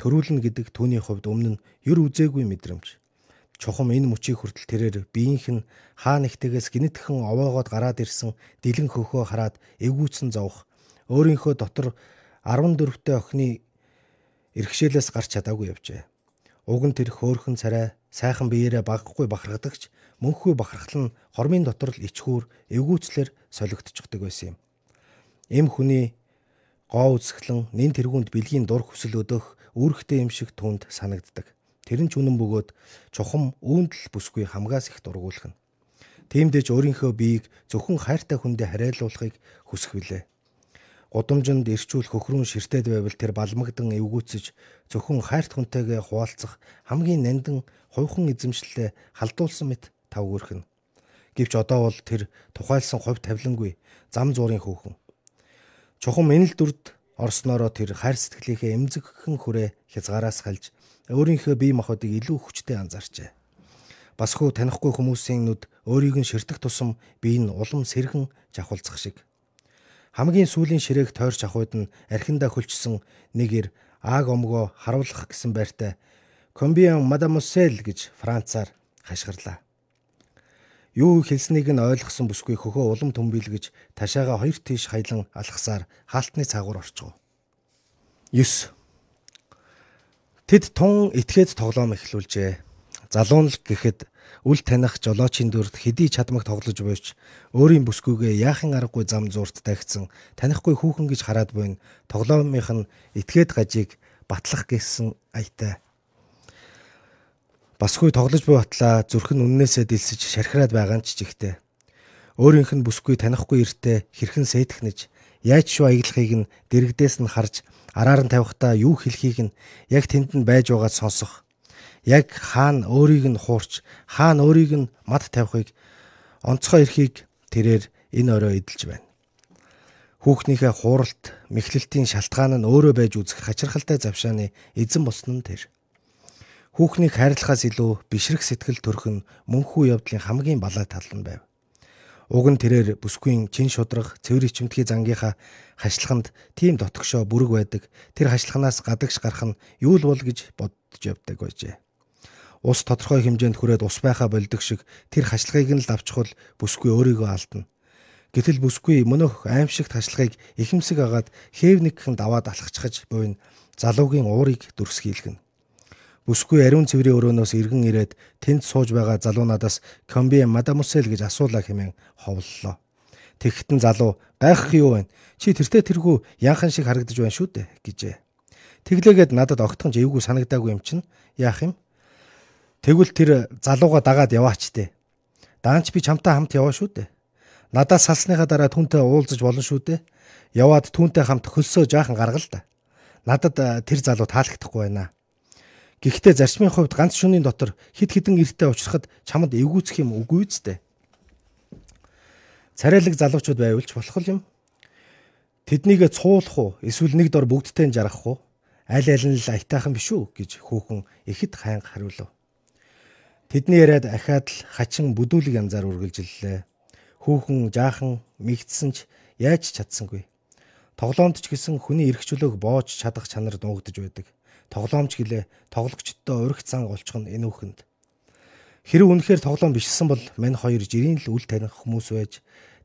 Speaker 3: төрүүлнэ гэдэг түүний хувьд өмнө нь ер үзээгүй мэдрэмж. Чухам энэ мөчийг хүртэл тэрээр биеийнх нь хаа нэгтгээс гинэтхэн овоогоод гараад ирсэн дэлэн хөхөө хараад эвгүүцэн зовх өөрийнхөө дотор 14-тэй охины эрхшээлээс гарч чадаагүй явжээ. Уг нь тэр хөөхөн царай сайхан биеэрээ багахгүй бахархадагч мөнхөө бахархал нь хормын дотор л ичхүүр эвгүүцлэр солигдчихдаг байсан юм. Эм хүний гоо үсгэлэн нин тэргуунд бэлгийн дур хүсэл өдөх үүрэгтэй юм шиг түнд санагддаг. Тэр нь ч үнэн бөгөөд чухам үүндэл бүсгүй хамгаас их дургуулхна. Тиймдээ ч өөрийнхөө биеийг зөвхөн хайртай хүндээ хариалуулахыг хүсэх билээ. Гудамжинд ирчүүл хөхрүүн ширтээд байвал тэр балмагдан эвгүүцэж зөвхөн хайрт хүнтэйгээ хуваалцах хамгийн нандин хувьхан эзэмшлэлээ халдуулсан мэт тав өрхөн. Гэвч одоо бол тэр тухайлсан хувь тавилангүй зам зуурын хөөхөн. Чухам энэ л дүрд орсноороо тэр хайр сэтгэлийнхээ эмзэгхэн хүрээ хязгаараас халж өөрийнхөө бие махбодыг илүү хүчтэй анзаарчээ. Бас хөө танихгүй хүмүүсийн нүд өөрийг нь ширтэх тусам бие нь улам сэрхэн жахуулцах шиг. Хамгийн сүүлийн ширээг тойрч авахуйд нь архиндаа хөлчсөн нэг ир ааг омгоо харуулах гэсэн байртай Комбиан мадамусел гэж Францаар хашгирлаа. Юу хэлснийг нь ойлгосон бүсгүй хөхөө улам төмбилгэж ташаага хоёр тийш хаялан алхасаар хаалтны цаагуур орчгов. 9. Тэд тун этгээд тоглоом эхлүүлжээ. Залуун л гэхэд үл таних жолоочийн дүрд хэдий чадмаг тоглож буйч өөрийн бүсгүйгээ яахын аргагүй зам зуурт тагцсан танихгүй хүүхэн гэж хараад буйн тоглоомынх нь этгээд гажийг батлах гэсэн аятай Басгүй тоглож буй батлаа зүрх нь үннээсээ дэлсэж шархираад байгаа нь ч жигтэй. Өөрийнх нь бүсгүй танихгүй эртээ хэрхэн сэтгнэж яаж шуу аяглахыг нь дэрэгдээс нь харж араар нь тавихтаа юу хэлхийг нь яг тэнд нь байж байгаад сонсох. Яг хаана өөрийг нь хуурч хаана өөрийг нь мад тавихыг онцгой эрхийг тэрээр энэ орой эдэлж байна. Хүүхнийхээ хууралт, мэхлэлтийн шалтгаан нь өөрөө байж үзэх хачирхалтай завшааны эзэн болсон нь тэр. Хүүхнийг хайрлахаас илүү бишрэх сэтгэл төрөх нь мөнхүү явдлын хамгийн балай тал нь байв. Уг нь тэрээр бүсгүйн чин шудраг цэвэр ичимтгий зангийнхаа хашлаханд тийм дотгошоо бүрэг байдаг. Тэр хашлахнаас гадагш гарах нь юу л бол гэж бодож явдаг байжээ. Ус тодорхой хэмжээнд хүрээд ус байха болдог шиг тэр хашлахыг нь л авчихвал бүсгүй өөрийгөө алдна. Гэтэл бүсгүй мөнөх аимшигт хашлахыг ихэмсэг агаад хээв нэгхэн даваад алхачихж буйн залуугийн уурыг дүрсгийлгэнэ. Бүсгүй ариун цэврийн өрөөнөөс иргэн ирээд тэнд сууж байгаа залуу надаас комби мадамусел гэж асуулаа хэмээн ховллоо. Тэгэхтэн залуу гайхах юу вэ? Чи тэртээ тэргүй янхан шиг харагдаж байна шүү дээ гэжээ. Тэглээгээд надад огтхон живгүй санагдаагүй юм чинь яах юм? Тэгвэл тэр залууга дагаад яваач дээ. Даанч би чамтай хамт яваа шүү дээ. Надаас салсныхаа дараа түнтэй уулзаж болно шүү дээ. Яваад түнтэй хамт хөлсөө жаахан гаргал та. Надад тэр залуу таалагдахгүй байна. Гэхдээ зарчмын хувьд ганц шөнийн дотор хид хідэн эрттэй уулзахад чамд эвгүүцэх юм үгүй үсттэй. Царайлаг залуучууд байвал ч болох юм. Тэднийг цуулах уу эсвэл нэг дор бүгдтэй нь жаргах уу? Аль аль нь л аятайхан биш үү гэж хүүхэн ихэд хаанг хариулв. Тэдний яриад ахаад л хачин бүдүүлэг янзаар үргэлжлэлээ. Хүүхэн жаахан мигдсэн ч яаж чадсангүй. Тоглоомд ч гэсэн хүний эрх чөлөөг боож чадах чанар дуугдж байдаг тоглоомч гэлээ тоглогчдод уригт зан олчих нь энэ үхэнд. Хэрэг үнэхээр тоглоом бишсэн бол мань хоёр жирийн л үл таних хүмүүс байж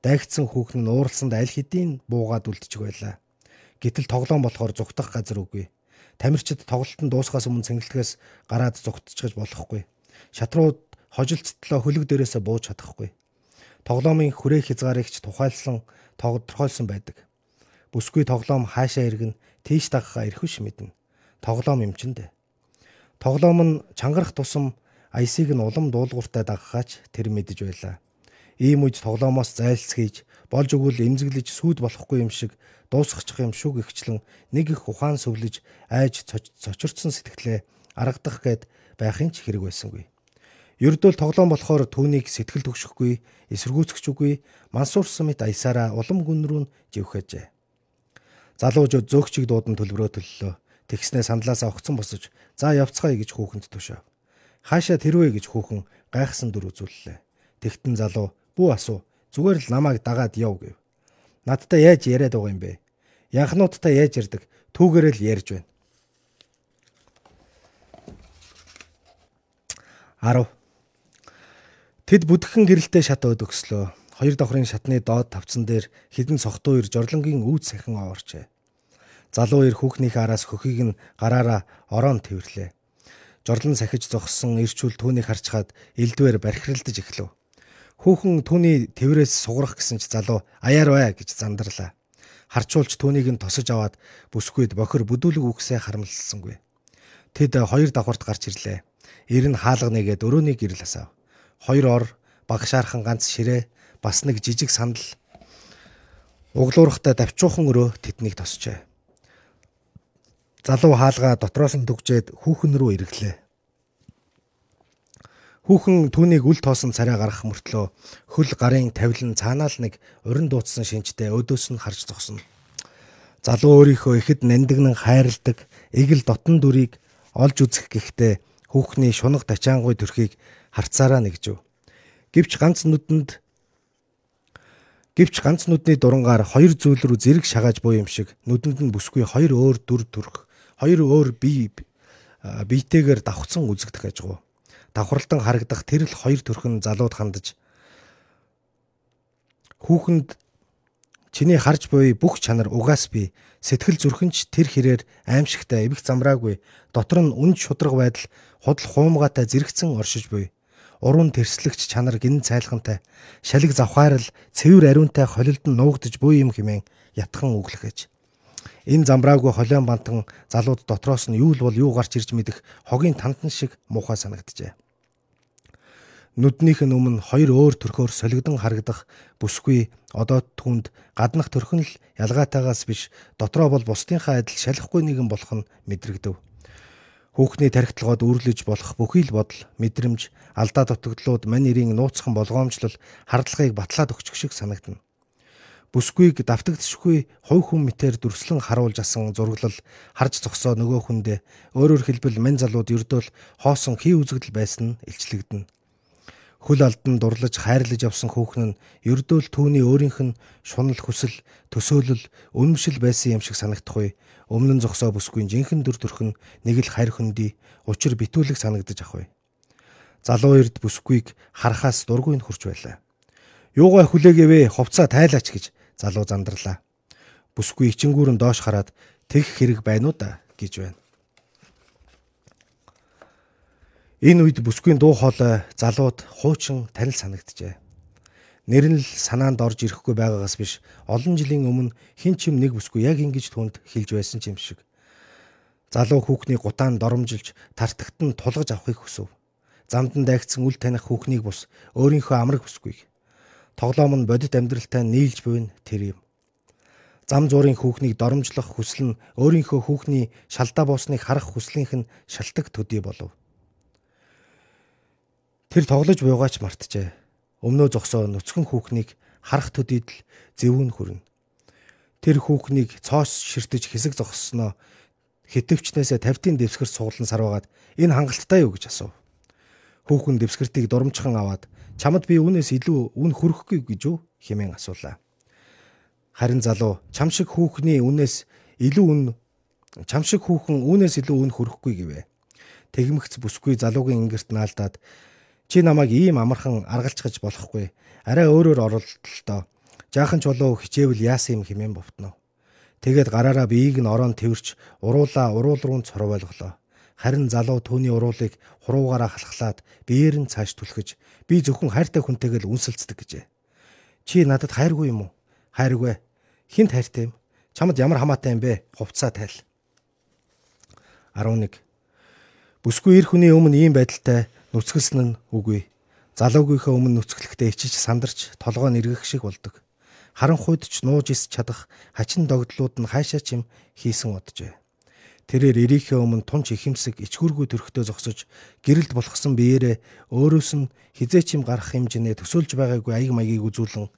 Speaker 3: дайгдсан хүүхэн нь ууралсанд аль хэдийн буугаад үлдчих байлаа. Гэтэл тоглоом болохоор зүгтах газар үгүй. Тамирчид тоглолтын дуусахаас өмнө цэнгэлтгээс гараад зүгтчихэж болохгүй. Шатрууд хожилцтлоо хөлөг дээрээсээ бууж чадахгүй. Тоглоомын хүрээ хязгаарыг ч тухайлсан тодорхойлсон байдаг. Бүсгүй тоглоом хаашаа иргэн тийш дагахаа эрхвш мэднэ тоглоом юм чинь дээ. Тоглоом нь чангарах тусам аясыг нь улам дуулууртай дагахаач тэр мэдэж байлаа. Ийм үед тоглоомоос зайлсхийж болж өгвөл эмзэглэж сүйд болохгүй юм шиг дуусгачих юм шүү гихчлэн нэг их ухаан сүвлэж айж цочирдсан сэтгэлээ аргадах гээд байхын ч хэрэг байсангүй. Ердөө тоглоом болохоор түүнийг сэтгэл төгшөхгүй, эсэргүүцэхчгүй, мансуурсан мэт аясаараа улам гүн рүү живхэжээ. Залуужууд зөөгчийг дуудан төлбөрөө төллөө. Тэгснээ сандлаасаа огцон босож за явцгаая гэж хүүхэнд төшөөв. Хаашаа тэрвэ гэж хүүхэн гайхсан дүр үзүүллээ. Тэгтэн залуу бүү асуу зүгээр л намайг дагаад яв гэв. Надтай яаж яриад байгаа юм бэ? Янхнуудтай яаж ярддаг? Түүгээрээ л ярьж байна. 10. Тэд бүдгхэн гэрэлтэй шат өд өгслөө. Хоёр давхрын шатны доод тавцан дээр хідэн цогтуу ир жорлонгийн үүд сахин оорчээ. Залуу ир хүүхнийхээ араас хөхийг нь гараараа ороон тэрвэрлээ. Жорлон сахиж зогссон ирчүүл түүнийг харчхаад элдвэр бархиралдаж эхлэв. Хүүхэн түүний тэврээс сугарах гэсэн ч залуу аяар бай гэж зандарлаа. Харчуулж түүнийг нь тосож аваад бүсгүйд бохир бүдүүлэг үгсээ харамлсангүй. Тэд хоёр давхарт гарч ирлээ. Ир нь хаалга нэгээд өрөөний гэрэл асаав. Хоёр ор багшаархан ганц ширээ бас нэг жижиг сандал углуурхтай давчуухан өрөө тэднийг тосчээ. Залуу хаалгаа дотроос нь дүгжээд хүүхэн рүү эргэлээ. Хүүхэн түүнийг үл тоосон царай гаргах мөртлөө хөл гарын тавилан цаанаал нэг урин дуудсан шинжтэй өдөөс нь харж зогсно. Залуу өөрийнхөө ихэд нандинан хайрладаг эгэл дотн дүрийг олж үзэх гэхдээ хүүхний шунаг тачаангуй төрхийг харцаараа нэгжв. Гэвч ганц нүдэнд Гэвч ганц нүдний дурангаар хоёр зүйл рүү зэрэг шагааж буй юм шиг нүдэнд нь бүсгүй хоёр өөр дүр төрх, хоёр өөр бие биетэйгээр давхцсан үзэгдэх ажгүй. Давхралтан харагдах тэр л хоёр төрхөн залууд хандаж хүүхэнд чиний харж буй бүх чанар угаас би сэтгэл зүрхэнч тэр хэрээр аимшигтай эвэх замраагүй дотор нь үн шудраг байдал худал хуумгаатай зэрэгцэн оршиж буй уран тэрслэгч чанар гин цайлхантай шалиг завхаарл цэвэр ариунтай холилд нь нуугдж буй юм хэмээн ятхан өглөхөж энэ замбраагүй холион бантан залууд дотроос нь юу л бол юу гарч ирж мэдэх хогийн тантан шиг муухай санагджээ нүднийх нь өмнө хоёр өөр төрхөөр солигдон харагдах бүсгүй одоо түнд гаднах төрхөн л ялгаатайгаас биш дотроо бол бусдынхаа адил шалахгүй нэгэн болох нь мэдрэгдэв Хүүхний тархитлагод үүрлэж болох бүхий л бодол, мэдрэмж, алдаа дутагдлууд мань нэрийн нууцхан болгоомжлол хардлагыг батлаад өгчих шиг санагдана. Бүсгүйг давтагдчихгүй хувь хүн мэтэр дүрслэн харуулж асан зураглал харж зогсоо нөгөө хүндээ өөрөөр хэлбэл мань залууд ердөөл хоосон хий үзэгдэл байсан нь илчлэгдэнэ. Хөл алдан дурлаж хайрлаж явсан хүүхэн нь ердөөл түүний өөрийнх нь шунал хүсэл, төсөөлөл, үнэмшил байсан юм шиг санагдах вэ? Өмнө нь зогсоо бүсгүй жинхэнэ дүр төрхөн нэг л хайр хөндий, учир битүүлэг санагдаж ах вэ? Залуу эрд бүсгүйг харахаас дургүй нь хурж байлаа. Юугаа хүлээгээвэ хувцаа тайлаач гэж залуу зандарлаа. Бүсгүй ичингүүрэн доош хараад тэгх хэрэг байна уу да гэж байна. Энэ үед бүсгүй дуу хоолой залууд хуучин танил санагджээ. Нэр нь л санаанд орж ирэхгүй байгаагаас биш олон жилийн өмнө хин чим нэг бүсгүй яг ингэж түнд хэлж байсан юм шиг. Залуу хүүхний гутаан доромжилж тартагт нь тулгаж авахыг хүсв. Замдан дайгцсан үл таних хүүхнийг бус өөрийнхөө амраг бүсгүйг. Тоглоом нь бодит амьдралтай нийлж буйн тэр юм. Зам зуурын хүүхнийг доромжлох хүсэл нь өөрийнхөө хүүхний шалдаа буусныг харах хүслийнх нь шалтак төдий болов. Тэр тоглож буйгаач мартжээ. Өмнөө зогсоо нүцгэн хүүхнийг харах төдийд л зэвүүн хүрнэ. Тэр хүүхнийг цоос ширтэж хэсэг зогссноо хитвчнээсээ тавтын дэвсгэр суглан сарваад энэ хангалттай юу гэж асуув. Хүүхэн дэвсгэртийг дурамчхан аваад чамд би үүнээс илүү үн хүрхгүй гэж юу хэмээн асуулаа. Харин залуу чам шиг хүүхний үнээс илүү үн чам шиг хүүхэн үүнээс илүү үн хүрхгүй гэвэ. Тэгмэгц бүсгүй залуугийн ингэрт наалдаад Чи намайг ийм амархан аргалцгаж болохгүй. Арай өөрөөр оролдолтоо. Жаахан чулуу хичээвэл яасан юм хэмээн бовтноо. Тэгээд гараараа биеийг нь ороон тэрвэрч уруулаа уруул руу цоров ойлголоо. Харин залуу түүний уруулыг хуруугаараа халахлаад биеэр нь цааш түлхэж би зөвхөн хайртай хүнтэйгээ л үнсэлцдэг гэжээ. Чи надад хайргүй юм уу? Хайргүй. Хинт хайртай юм? Чамд ямар хамаатай юм бэ? Хувцаа тайл. 11. Бүсгүй эр хүний өмнө ийм байдалтай нүцгэлсэн нь үгүй. Залуугийнхаа өмнө нүцгэлэхдээ ичиж сандарч толгой нэргэх шиг болдог. Харан хойд ч нууж ис чадах хачин догдлууд нь хайшаа чим хийсэн оджээ. Тэрээр эрийнхээ өмнө тунч ихэмсэг ичгүүргүй төрхтөө зогсож гэрэлд болгосон биеэрээ өөрөөс нь хизээч юм гарах хэмжээний төсөөлж байгаагүй аяг маягийг үзүүлэн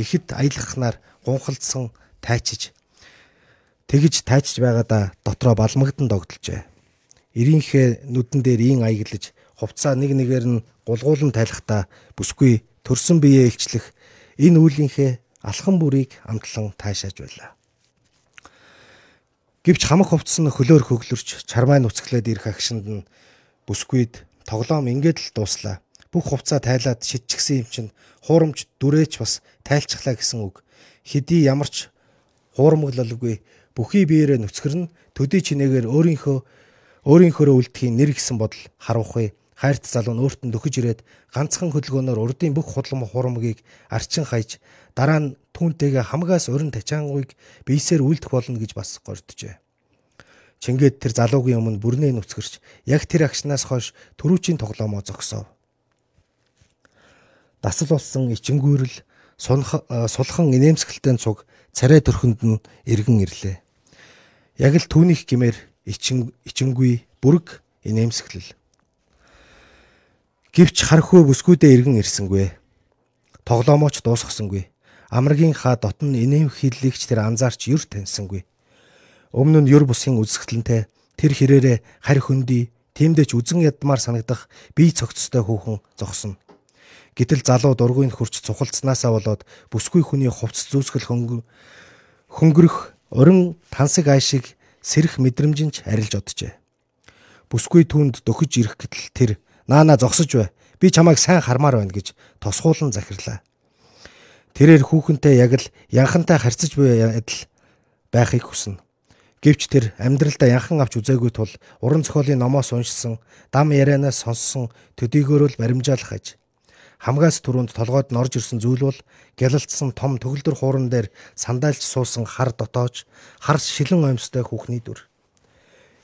Speaker 3: ихэд аялахнаар гунхалдсан тайчиж тэгж тайчж байгаадаа дотроо балмагдан догдолжээ. Ирийнхээ нүдэн дээр ийн аяглаж хувцаа нэг нэгээр нь гулгуулан тайлахдаа бүсгүй төрсөн биеэ илчлэх энэ үйлийнхээ алхан бүрийг амтлан таашааж байлаа. Гэвч хамаг хувцас нь хөлөөр хөглөрч чармай нүцгэлээд ирэх агшинд нь бүсгүйд тоглоом ингээд л дууслаа. Бүх хувцаа тайлаад шидчихсэн юм чинь хуурамч дүрээч бас тайлцглаа гэсэн үг. Хэдий ямарч хуурамглалгүй бүхий биеэрээ нүцгэрн төдий чинээгээр өөрийнхөө өөрийнхөө үлдэхийн нэр гэсэн бодол харуулхыг хайрт залуу нь өөртөө дөхөж ирээд ганцхан хөдөлгөөнөөр урдын бүх худлам хурамгийг арчин хаяж дараа нь түүнтэйгээ хамгаас урин тачаангуйг бийсээр үлдэх болно гэж бас горджээ. Чингээд тэр залуугийн өмнө бүрнээ нүцгэрч яг тэр агшнаас хойш төрүүчийн тоглоомоо зогсов. Дасал болсон ичингүүрэл сулхан инээмсэгэлтэй цуг царай төрхөнд нь эргэн ирлээ. Яг л түүнийх гимээр ичин ичингүй бүрэг инээмсэглэл Гэвч хархуу бүсгүүдээ иргэн ирсэнгүй. Тоглоомооч дуусгасангүй. Амрагийн хаа дотн инэм хиллэгч тэр анзаарч юр таньсангүй. Өмнө нь юр бусын үзэсгэлэнтэй тэр хэрээрээ харь хөндөй тиймдээч үзэн ядмаар санагдах бие цогцтой хүүхэн зогсно. Гэтэл залуу дургүйн хурц цухалцснаасаа болоод бүсгүй хүний хувцс зүүсгэл хөнгөрөх орон тансаг айшиг сэрэх мэдрэмжинч арилж оджээ. Бүсгүй түнд дөхөж ирэх гэтэл тэр Наана зогсож бай. Би чамайг сайн хармаар байна гэж тосгуулан захирлаа. Тэрээр хүүхэнтэй яг л янхантай харьцаж буй адил байхыг хүснэ. Гэвч тэр амьдралдаа янхан авч үзээгүй тул уран зохиолын номоос уншсан, дам ярианаас сонссон төдийгөөрөө л баримжаалах аж. Хамгаас түрүүнд толгойд норж ирсэн зүйл бол гялалцсан том төгөлдөр хууран дээр сандaalж суусан хар дотоож, хар шилэн оймстой хүүхний дүр.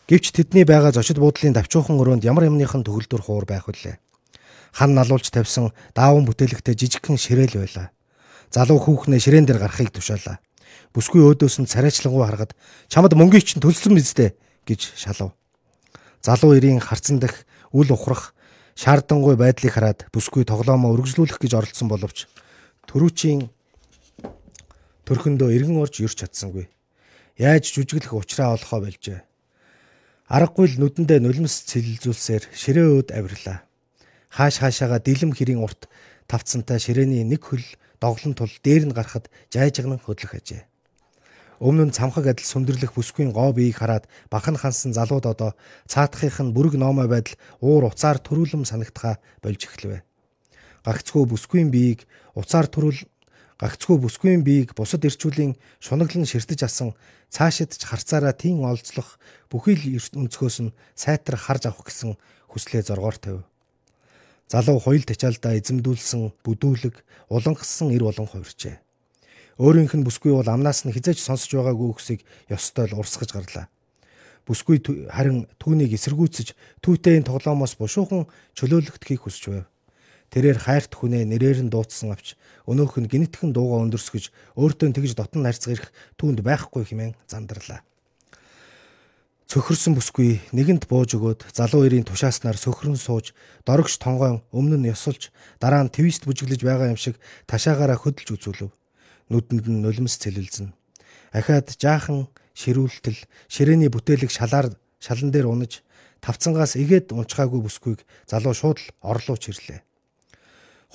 Speaker 3: Гэвч тэдний байгаа зочид буудлын давчуухан өрөөнд ямар юмныхан төгөлдөр хуур байх вүлээ. Хан налуулж тавьсан дааван бүтээлэгтэй жижигхэн ширээл байлаа. Залуу хүүхнээ ширээн дээр гарахыг тушаалаа. Бүсгүй өөдөөс нь царайчлангуй харахад чамд мөнгөийг чинь төлсөн биз дээ гэж шалав. Залуу ирийн харцан дах үл ухрах шаардангуй байдлыг хараад бүсгүй тоглоомоо өргөжлүүлэх гэж оролцсон боловч төрүүчийн төрхөндөө эргэн орж юрч чадсангүй. Яаж жүжиглэх ухраа олохоо болжээ. Аргагүй л нүдэндээ нулимс цэлэлзүүлсээр ширээ өөд авирлаа. Хааш хаашаага дилэм хэрийн урт тавцсантай ширээний нэг хөл доглон тул дээр нь гарахад жайжгнан хөдлөх ажээ. Өмнө нь цамхаг адил сүндэрлэх бүсгүй гоо биеийг хараад бахан хансан залууд одоо цаатахынх нь бүрэг номой байдал уур уцаар төрүүлэм санагдхаа болж эхлэвэ. Гагцгүй бүсгүй биеийг уцаар төрүүл гагцгүй бүсгүйн биеийг бусад ирчүүлийн шунаглан ширтэж асан цаашид ч харцаараа тийм олзлох бүхий л өнцгөөс нь сайтар харж авах гэсэн хүслээ зоргоор тавив. Залуу хоёул тачаалдаа эзэмдүүлсэн бүдүүлэг улангассан эр болон хувирчээ. Өөрийнх нь бүсгүй бол амнаас нь хизээч сонсож байгаагүй үгсийг ёстой л урсгаж гарлаа. Бүсгүй харин түүнийг эсэргүүцэж түүтэйн тоглоомоос бушуухан чөлөөлөгдөхийг хүсч байв. Тэрээр хайрт хүнээ нэрээр нь дуудсан авч өнөөх нь гинэтхэн дууга өндөрсгөж өөртөө тэгж дотн харьцаг ирэх түүнд байхгүй хэмээн зандарлаа. Цөхөрсөн бүсгүй нэгэнд бууж өгөөд залуу эрийн тушааснаар сөхрөн сууж дорогч тонгоон өмнө нь ёсолж дараа нь твист бүжиглэж байгаа юм шиг ташаагаараа хөдөлж үзүүлв. Нүдэнд нь нулимс цэлэлзэн. Ахаад жаахан ширүүлтэл ширээний бүтээлэг шалаар шалан дээр унаж тавцангаас игээд унчгаагүй бүсгүйг залуу шууд л орлууч ирлээ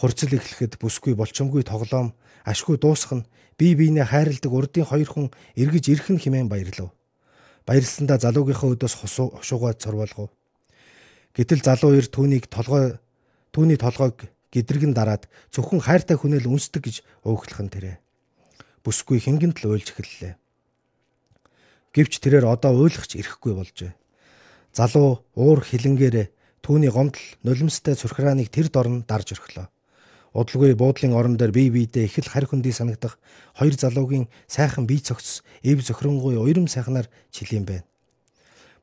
Speaker 3: хурцл эхлэхэд бүсгүй болчомгүй тоглоом ашгүй дуусах нь бие биенээ хайрладаг урдын хоёр хүн эргэж ирэх нь хэмээн баярлав. Баярлсандаа залуугийнхаа өдөөс хушуугаад цорволгов. Гэтэл залуу ир түүнийг толгой түүний толгойг гэдрэгэн дараад зөвхөн хайртай хүнэл үнсдэг гэж ууглах нь тэрэ. Бүсгүй хингэнт л уйлж эхэллээ. Гэвч тэрээр одоо уйлахч ирэхгүй болжээ. Залуу уур хилэнгээрээ түүний гомдол нулимстай цурхрааныг тэр дорн дарж өрхлөө. Удалгүй буудлын орон дээр бие биедээ их л харь хөндөй санагдах хоёр залуугийн сайхан бие цогц, эв зөхрөнгуй уйрам сайхнаар чилэм байна.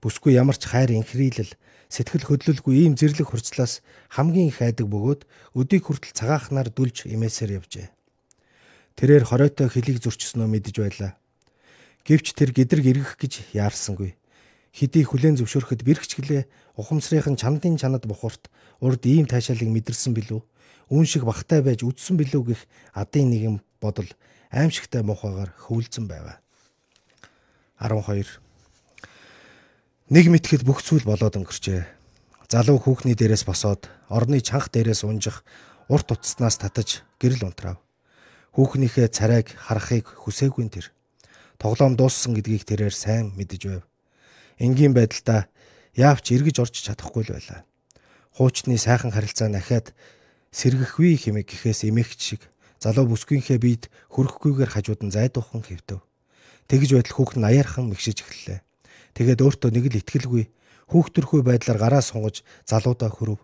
Speaker 3: Бүсгүй ямар ч хайр инхрийлэл сэтгэл хөдлөлгүй ийм зэрлэг хурцлаас хамгийн их айдаг бөгөөд өдийг хүртэл цагаахнаар дүлж имээсээр явжээ. Тэрээр хоройтой хөлийг зурчсноо мэдэж байлаа. Гэвч тэр гэдрэг эргэх гэж яарсангүй. Хидий хүлэн зөвшөөрөхөд бэрхчгэлээ ухамсарынхан чандын чанад бухарт урд ийм таашаалыг мэдэрсэн билүү? Үн шиг багтай байж үдсэн билүү гэх адын нэгэн бодол аимшигтай мухагаар хөвлөсөн байв. 12 Нэг мэтгэд бүх зүйл болоод өнгөрчээ. Залуу хүүхний дээрээс босоод орны чанх дээрээс унжих урт утаснаас татаж гэрэл унтрав. Хүүхнийхээ царайг харахыг хүсээгүй тэр. Тоглоом дууссан гэдгийг тэрээр сайн мэдэж байв. Энгийн байдалдаа яавч эргэж орж чадахгүй л байлаа. Хуучны сайхан харилцаа нахаад сэргэхгүй хэмээг гэхээс эмээгч шиг залуу бүсгүйнхээ биед хөрөхгүйгээр хажууд нь зайдуухан хэвтэв. Тэгж байтал хүүхэд нь аяархан мэгшиж эхэллээ. Тэгээд өөртөө нэг л итгэлгүй хүүхдэрхүй байдлаар гараа сунгаж залуудаа хөрөв.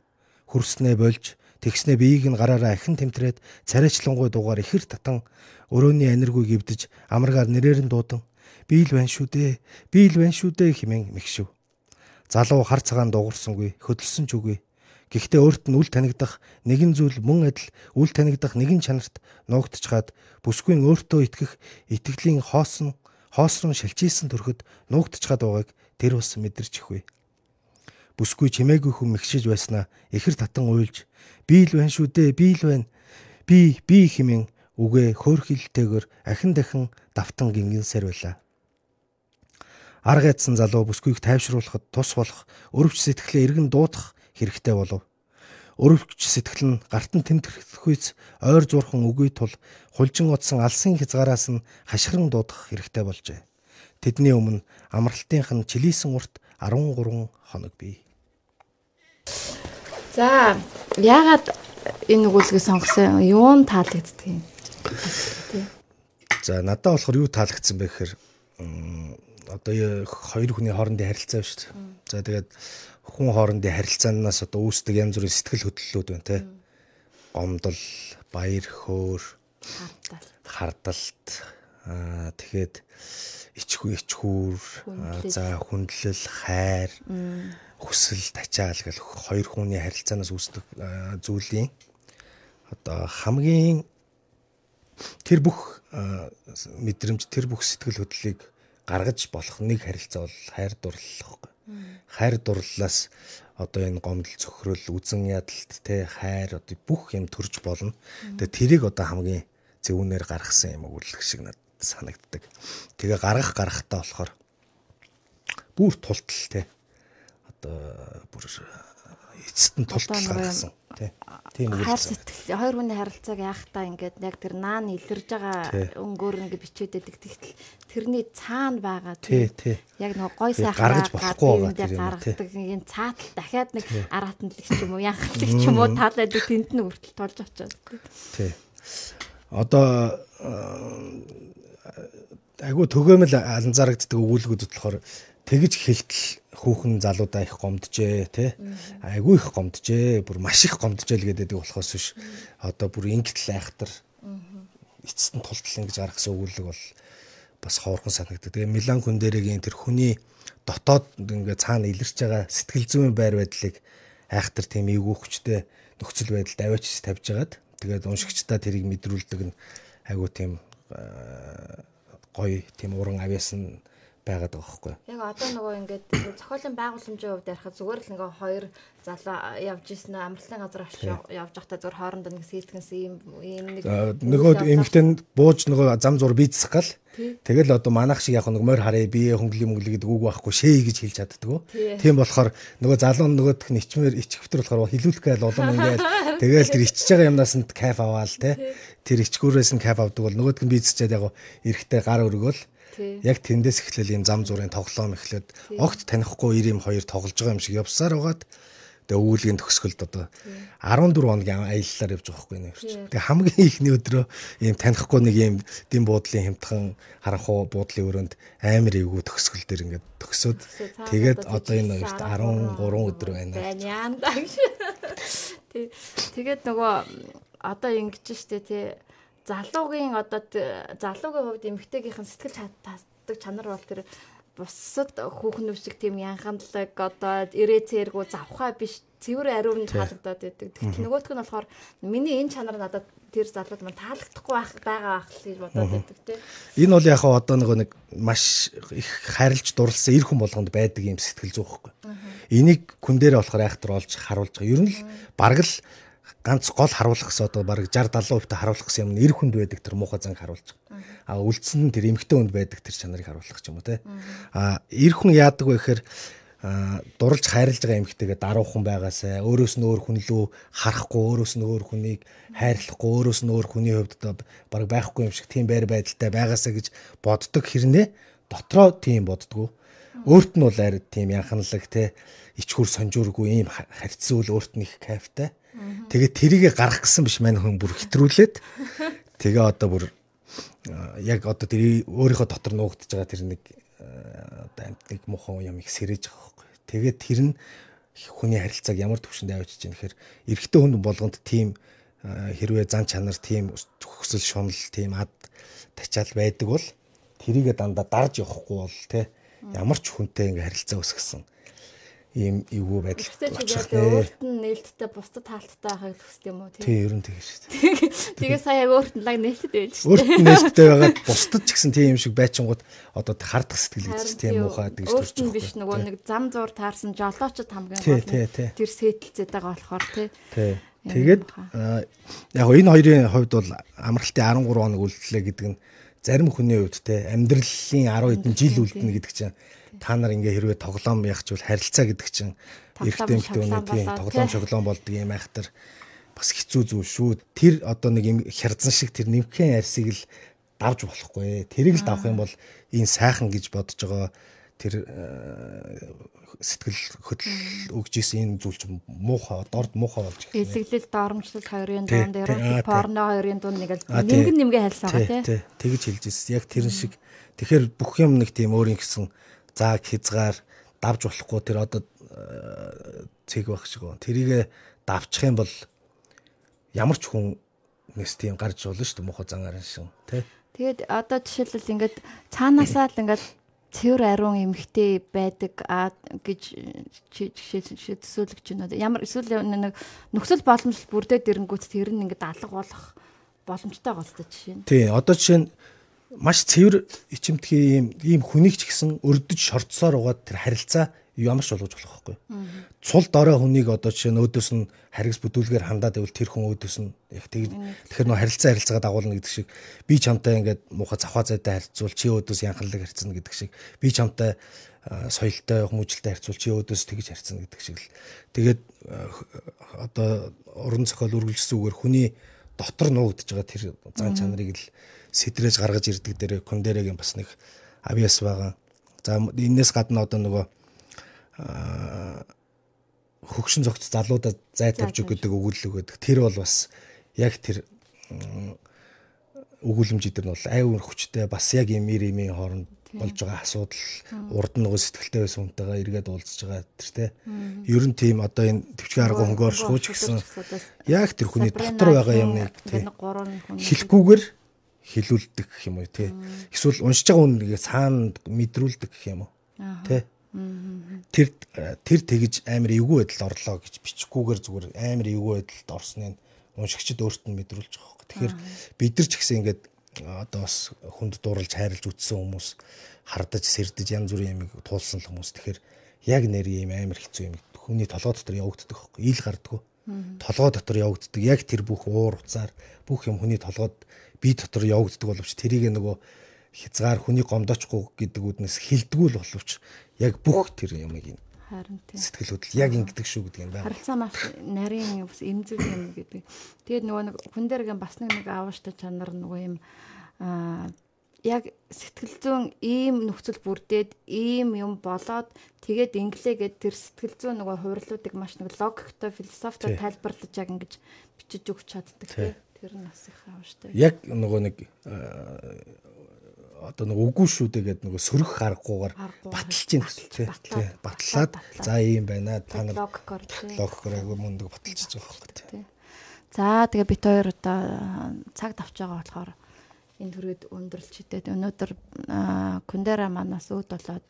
Speaker 3: Хөрснээ болж тэгснээ биеийг нь гараараа ахин тэмтрээд царайчлангуй дугаар ихэр татан өрөөний аниргүй гівдэж амрагаар нэрээр нь дуудан би л байна шүү дээ. Би л байна шүү дээ хэмээн мэгшив. Залуу хар цагаан дуурсангүй хөдөлсөн ч үгүй. Гэхдээ өөрт нь үл танигдах нэгэн зүйл мөн адил үл танигдах нэгэн чанарт нуугдчихад бүсгүй өөртөө итгэх итгэлийн хоосон хоосрон шилжижсэн төрөхөд нуугдчихад байгааг тэр бас мэдэрч ихгүй. Бүсгүй чимээгүй хүн мэгшиж байснаа ихэр татан уйлж би л байна шүү дээ би л байна. Би би хэмээн үгээ хөөрхилтэйгээр ахин дахин давтан гингэнсээр байлаа. Арга ядсан залуу бүсгүйг тайвшруулахад тус болох өрөвч сэтгэлээ эргэн дуудах хэрэгтэй болов өрөвч сэтгэл нь гартан тэмтгэхүйц ойр зурхан үгүй тул хулжин утсан алсын хязгаараас нь хашгиран дуудах хэрэгтэй болжээ. Тэдний өмнө амралтынх нь чилийсэн урт 13 хоног бий.
Speaker 2: За яагаад энэ өгүүлгийг сонгосон юун таалагддаг юм?
Speaker 3: За надад болохоор юу таалагдсан бэ гэхээр одоо хоёр хүний хоорондын харилцаа шүү дээ. За тэгээд хүн хоорондын харилцаанаас одоо үүсдэг янз бүрийн сэтгэл хөдлөлүүд байна те. Гомдол, баяр хөөр, хардалт, аа тэгэхэд ичхүү ичхүүр, за хүндлэл, хайр, хүсэл, тачаал гэл хоёр хүний харилцаанаас үүсдэг зүйлийн одоо хамгийн тэр бүх мэдрэмж, тэр бүх сэтгэл хөдлөлийг гаргаж болох нэг харилцаа бол хайр дурлал хайр дурлалаас одоо энэ гомдол цөхрөл үзэн ядалт те хайр одоо бүх юм төрж болно. Тэгээ тэрийг одоо хамгийн зөвүүнээр гаргасан юм өгүүлэх шиг надад санагддаг. Тэгээ гаргах гарахтаа болохоор бүр тултал те одоо бүр эцэст нь тултал гаргасан.
Speaker 2: Тийм. Хайр сэтгэл хоёр хүний харилцааг яахтаа ингээд яг тэр наан илэрж байгаа өнгөөр ингээд бичээд байдаг. Тэгтэл тэрний цаана байгаа
Speaker 3: тийм
Speaker 2: яг нэг гой сайхан гаргаж гаргадаг энэ цаатал дахиад нэг аратанд л ч юм уу янхлаг ч юм уу таалаад тэнд нь хүртэл толж очоод.
Speaker 3: Тийм одоо айгу төгөөмөл анзаарэгддэг өгүүлбэрүүд болохоор тэгж хэлтэл хүүхэн залуудаа их гомджээ тий айгүй их гомджээ. Бүр маш их гомджээ л гэдэг болохоос биш. Одоо бүр ингэтэл айхтар эцэст нь тултал ингэж гаргасан өгүүлэг бол бас хоорхон санагддаг. Тэгээ Милан хүн дээрийн тэр хүний дотоод ингээ цаана илэрч байгаа сэтгэл зүйн байр байдлыг айхтар тийм эвгүй хүчтэй нөхцөл байдалд аваач тавьж агаад тэгээд уншигчдаа тэрийг мэдрүүлдэг нь айгүй тийм гоё тийм уран авьяасан байгаад байгаа байхгүй.
Speaker 2: Яг одоо нөгөө ингээд зохиолын байгууламжийн хувьд ярихад зүгээр л ингээ хоёр залуу явж исэн амралтын газар очиж явж байхдаа зүгээр хоорондоо нэг сэлтгэнсэн ийм ийм нэг
Speaker 3: нөгөө эмхтэн бууж нөгөө зам зур бийцэх гал тэгэл одоо манах шиг яг нэг морь харъя бие хөнгөлөг мөнгөлөг гэдэг үг байхгүй шээ гэж хэлж чаддгүй. Тийм болохоор нөгөө залуу нөгөөх нь ичмээр ичгэвтер болохоор хилүүлэх гээл улам ингээл тэгэл тэр ичж байгаа юмнаас нь кайф аваал те. Тэр ичгүүрээс нь кайф авдаг бол нөгөөх нь бийцчихэд яг эрэхтэй гар өргөөл Яг тэндээс эхлээл ийм зам зургийн тоглоом эхлээд огт танихгүй ир юм хоёр тоглож байгаа юм шиг явсаар байгаад тэгээ өвүүлгийн төгсгөлд одоо 14 хоногийн аяллаар явж байгаа хгүй нэрч. Тэгээ хамгийн ихний өдрөө ийм танихгүй нэг ийм дэм буудлын хямдхан харанхуу буудлын өрөөнд амар эвгүй төгсгөл дээр ингээд төгсөөд тэгээд одоо энэ хоёрт 13 өдөр байна.
Speaker 2: Тэгээд нөгөө одоо ингэж штэ тий залуугийн одоо залуугийн хувьд эмэгтэйгийнхэн сэтгэл татдаг чанар бол тэр бусад хүүхнүүд шиг тийм янханлаг одоо ирээ цэргүү завхаа биш цэвэр ариун таалагдаад байдаг. Тэгтэл нөгөөх нь болохоор миний энэ чанар надад тэр залууд маань таалагдахгүй байх байгаа байх гэж бодоод байдаг тийм.
Speaker 3: Энэ бол яг одоо нөгөө нэг маш их харилж дурлсан эр хүн болгонд байдаг юм сэтгэл зүйн хөхгүй. Энийг күн дээр болохоор айхтар олж харуулж байгаа. Ер нь л бараг л ганц гол харуулах гэсэн одоо бараг 60 70% та харуулах гэсэн юм эр хүнд байдаг тэр муухай занг харуулж. Байгаа. А үлдсэн нь тэр эмгтэй хүнд байдаг тэр чанарыг харуулах ч юм уу те. А эр хүн яадаг вэ гэхээр дурлж хайрлаж байгаа эмгтэйгээ даруухан байгаасай. Өөрөөс нь өөр хүн лүү харахгүй өөрөөс нь өөр хүнийг хайрлахгүй өөрөөс нь өөр хүний хувьд одоо баг байхгүй юм шиг тийм байр байдалтай байгаасай гэж боддог хэрнээ дотроо тийм боддгоо. Өөрт нь бол арай тийм янханлаг те. Ичхүр сонжуургүй ийм харьцсан үл өөрт нь их кайфтай Тэгээ тэрийгэ гарах гэсэн биш. Маань хүн бүр хэтрүүлээд тэгээ одоо бүр яг одоо тэр өөрийнхөө дотор нуугдж байгаа тэр нэг одоо амтныг мухан юм их сэрэж байгаа байхгүй. Тэгээд тэр нь хүний харилцааг ямар төвшөнд авчиж чинь гэхээр эрэгтэй хүн болгонд тийм хэрвээ зан чанар тийм төгсөл шунал тийм ад тачаал байдаг бол тэрийгэ дандаа дарж явахгүй бол те ямар ч хүнтэй ингээ харилцаа өсгсөн ийм эвгүй байдал
Speaker 2: очих нэ. Өөрт нь нээлттэй бусдад таалттай байхыг хүсдэг юм уу
Speaker 3: тийм. Тийм, ерөн тийм шүү дээ.
Speaker 2: Тэгээ сая өөрт нь лаг нээлттэй байж шүү.
Speaker 3: Өөрт нь нээлттэй байгаад бусдад ч гэсэн тийм юм шиг байчингууд одоо хардах сэтгэл гэж тийм муухай гэж
Speaker 2: төрж байгаа. биш нөгөө нэг зам зуур таарсан жолоочд хамгийн гол тэр сэтэлцээд байгаа болохоор тий.
Speaker 3: Тий. Тэгээд яг энэ хоёрын хувьд бол амралтын 13 хоног үлдлээ гэдэг нь зарим хүний хувьд те амьдралын 10 хэдэн жил үлдэнэ гэдэг чинь та нар ингээ хэрвээ тоглоом яахчвал харилцаа гэдэг чинь эрэгтэй эмэгтэй үнэ тийм тоглоом шоглоом болдго юм айхтар бас хэцүү зүйл шүү. Тэр одоо нэг юм хярзан шиг тэр нэмхэн арсыг л давж болохгүй. Тэрийг л давах юм бол энэ сайхан гэж бодож байгаа тэр э, сэтгэл хөдлөл өгж исэн энэ зүйл чинь муухай дорд муухай болж
Speaker 2: ирсэн. Илэглэл доромжлол хоёрын дунд эротик порно хоёрын дунд нэг л нэгэн нэмгээ хэлсэн байгаа
Speaker 3: тий. Тэгэж хэлж ирсэн. Яг тэрэн шиг тэгэхээр бүх юм нэг тийм өөрийн гэсэн зааг хязгаар давж болохгүй тэр одоо э, цэг байх шиг гоо. Тэрийг давчих юм бол ямар ч хүн нэс тийм гарч болно шүү дээ муухай зангаар шин тий.
Speaker 2: Тэгээд одоо жишээлбэл ингээд цаанаасаа л ингээд цэвэр ариун эмхтэй байдаг а гэж жишээ төсөөлөгч юм. Ямар эсвэл нэг нөхцөл боломжтой бүрдээд ирэнгүүт тэр нь ингээд алга болох боломжтой ч жишээ нь.
Speaker 3: Тий, одоо жишээ нь маш цэвэр ичимтгий ийм ийм хүнийг ч гэсэн өрдөж шорцсоор угаад тэр харилцаа ямар ч болгож болох байхгүй. Цул дорой хүнийг одоо жишээ нь өөдөөс нь харгас бүдүүлгээр хандаад байвал тэр хүн өөдөөс нь яг тэг тэгэхээр нөө харилцаа харилцаагаа дагуулна гэдэг шиг. Би чамтай ингээд муухай завхаа зайтай харьцуул чи өөдөөс янхлаг харьцна гэдэг шиг. Би чамтай соёлтой хүмүүжлэлтэй харьцуул чи өөдөөс тэгж харьцна гэдэг шиг л. Тэгээд одоо уран зохиол үргэлжсүүгээр хүний дотор нуугдж байгаа тэр зан чанарыг л сэтрэж гаргаж ирдэг дээр кондерегийн бас нэг авиас байгаа. За энэс гадна одоо нөгөө хөгшин зогц залуудаа зай тавьж өгдөг өгүүлэг гэдэг. Тэр бол бас яг тэр өгүүлэмж дээр нь бол аюу хүчтэй бас яг юм ир имийн хооронд болж байгаа асуудал урд нь нөгөө сэтгэлтэй байсан хүнтэйгээ эргээд уулзж байгаа тэр те. Ер нь тийм одоо энэ төвчгийн арга хөнгөөр шууч гэсэн яг тэр хүний дотор байгаа юмныг тийм хэлэхгүйгээр хилүүлдэг гэх юм уу тий. Эсвэл уншиж байгаа үнэгээ цаана мэдрүүлдэг гэх юм уу. Тий. Тэр тэр тэгж амар эвгүй байдалд орлоо гэж бичгүүгээр зүгээр амар эвгүй байдалд орсныг уншигчд өөрт нь мэдрүүлж байгаа хөөх. Тэгэхээр бид нар ч гэсэн ингээд одоо бас хүнд дууралж хайрлж үтсэн хүмүүс хардаж сэрдэж янз бүрийн юмыг туулсан л хүмүүс. Тэгэхээр яг нэр юм амар хэцүү юм хүний толгой дотор явагддаг хөөх. Ил гардггүй. Толгой дотор явагддаг. Яг тэр бүх уур уцаар бүх юм хүний толгойд бие дотор явагддаг боловч тэрийг нөгөө хязгаар хүний гомдоочгүй гэдэг үднэс хилдэггүй л боловч яг бүх тэр юмыг юм
Speaker 2: харин тийм
Speaker 3: сэтгэл хөдлөл яг ингэдэг шүү гэдэг юм байна.
Speaker 2: Харилцаа маш нарийн бас эмзэг юм гэдэг. Тэгээд нөгөө нэг хүн дээргээ бас нэг нэг аавштай чанар нөгөө юм аа яг сэтгэл зүйн ийм нөхцөл бүрдээд ийм юм болоод тэгээд инглээ гэд тэр сэтгэл зүйн нөгөө хувирлуудыг маш нэг логиктой философитой тайлбарлаж яг ингэж бичиж өгч чаддаг тийм Тэр нь бас их аавштай.
Speaker 3: Яг нөгөө нэг одоо нэг үгүй шүү дээ гэдэг нөгөө сөрөх аргагүйгээр баталж ийн тий. Батлаад за ийм байна. Та нар логикоор айгүй мундаг баталж байгаа байхгүй тий.
Speaker 2: За тэгээ бит хоёр одоо цаг давч байгаа болохоор энэ төрөд өндөрлчихэд өнөөдөр Кундера манаас үүд болоод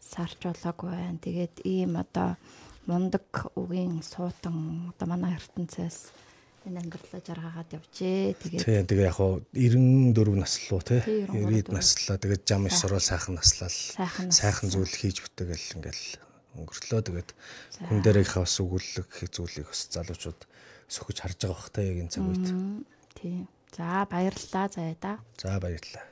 Speaker 2: сарч болоогүй байна. Тэгээд ийм одоо мундаг үгийн суутан одоо манай ертөнцөөс энэ амьдралаа жаргаагаад явжээ.
Speaker 3: Тэгээд Тийм тэгээ яг хуу 94 наслуу тий 90-д наслаа тэгээд жам иш сурал сайхан наслал сайхан зүйл хийж бүтээгэл ингээл өнгөртлөө тэгээд хүн дээрийнхээ бас өгүүлэг зүйлийг бас залуучууд сөхөж харж байгаа бах та яг энэ цаг үед.
Speaker 2: Тийм. За баярлалаа заяа да.
Speaker 3: За баярлалаа.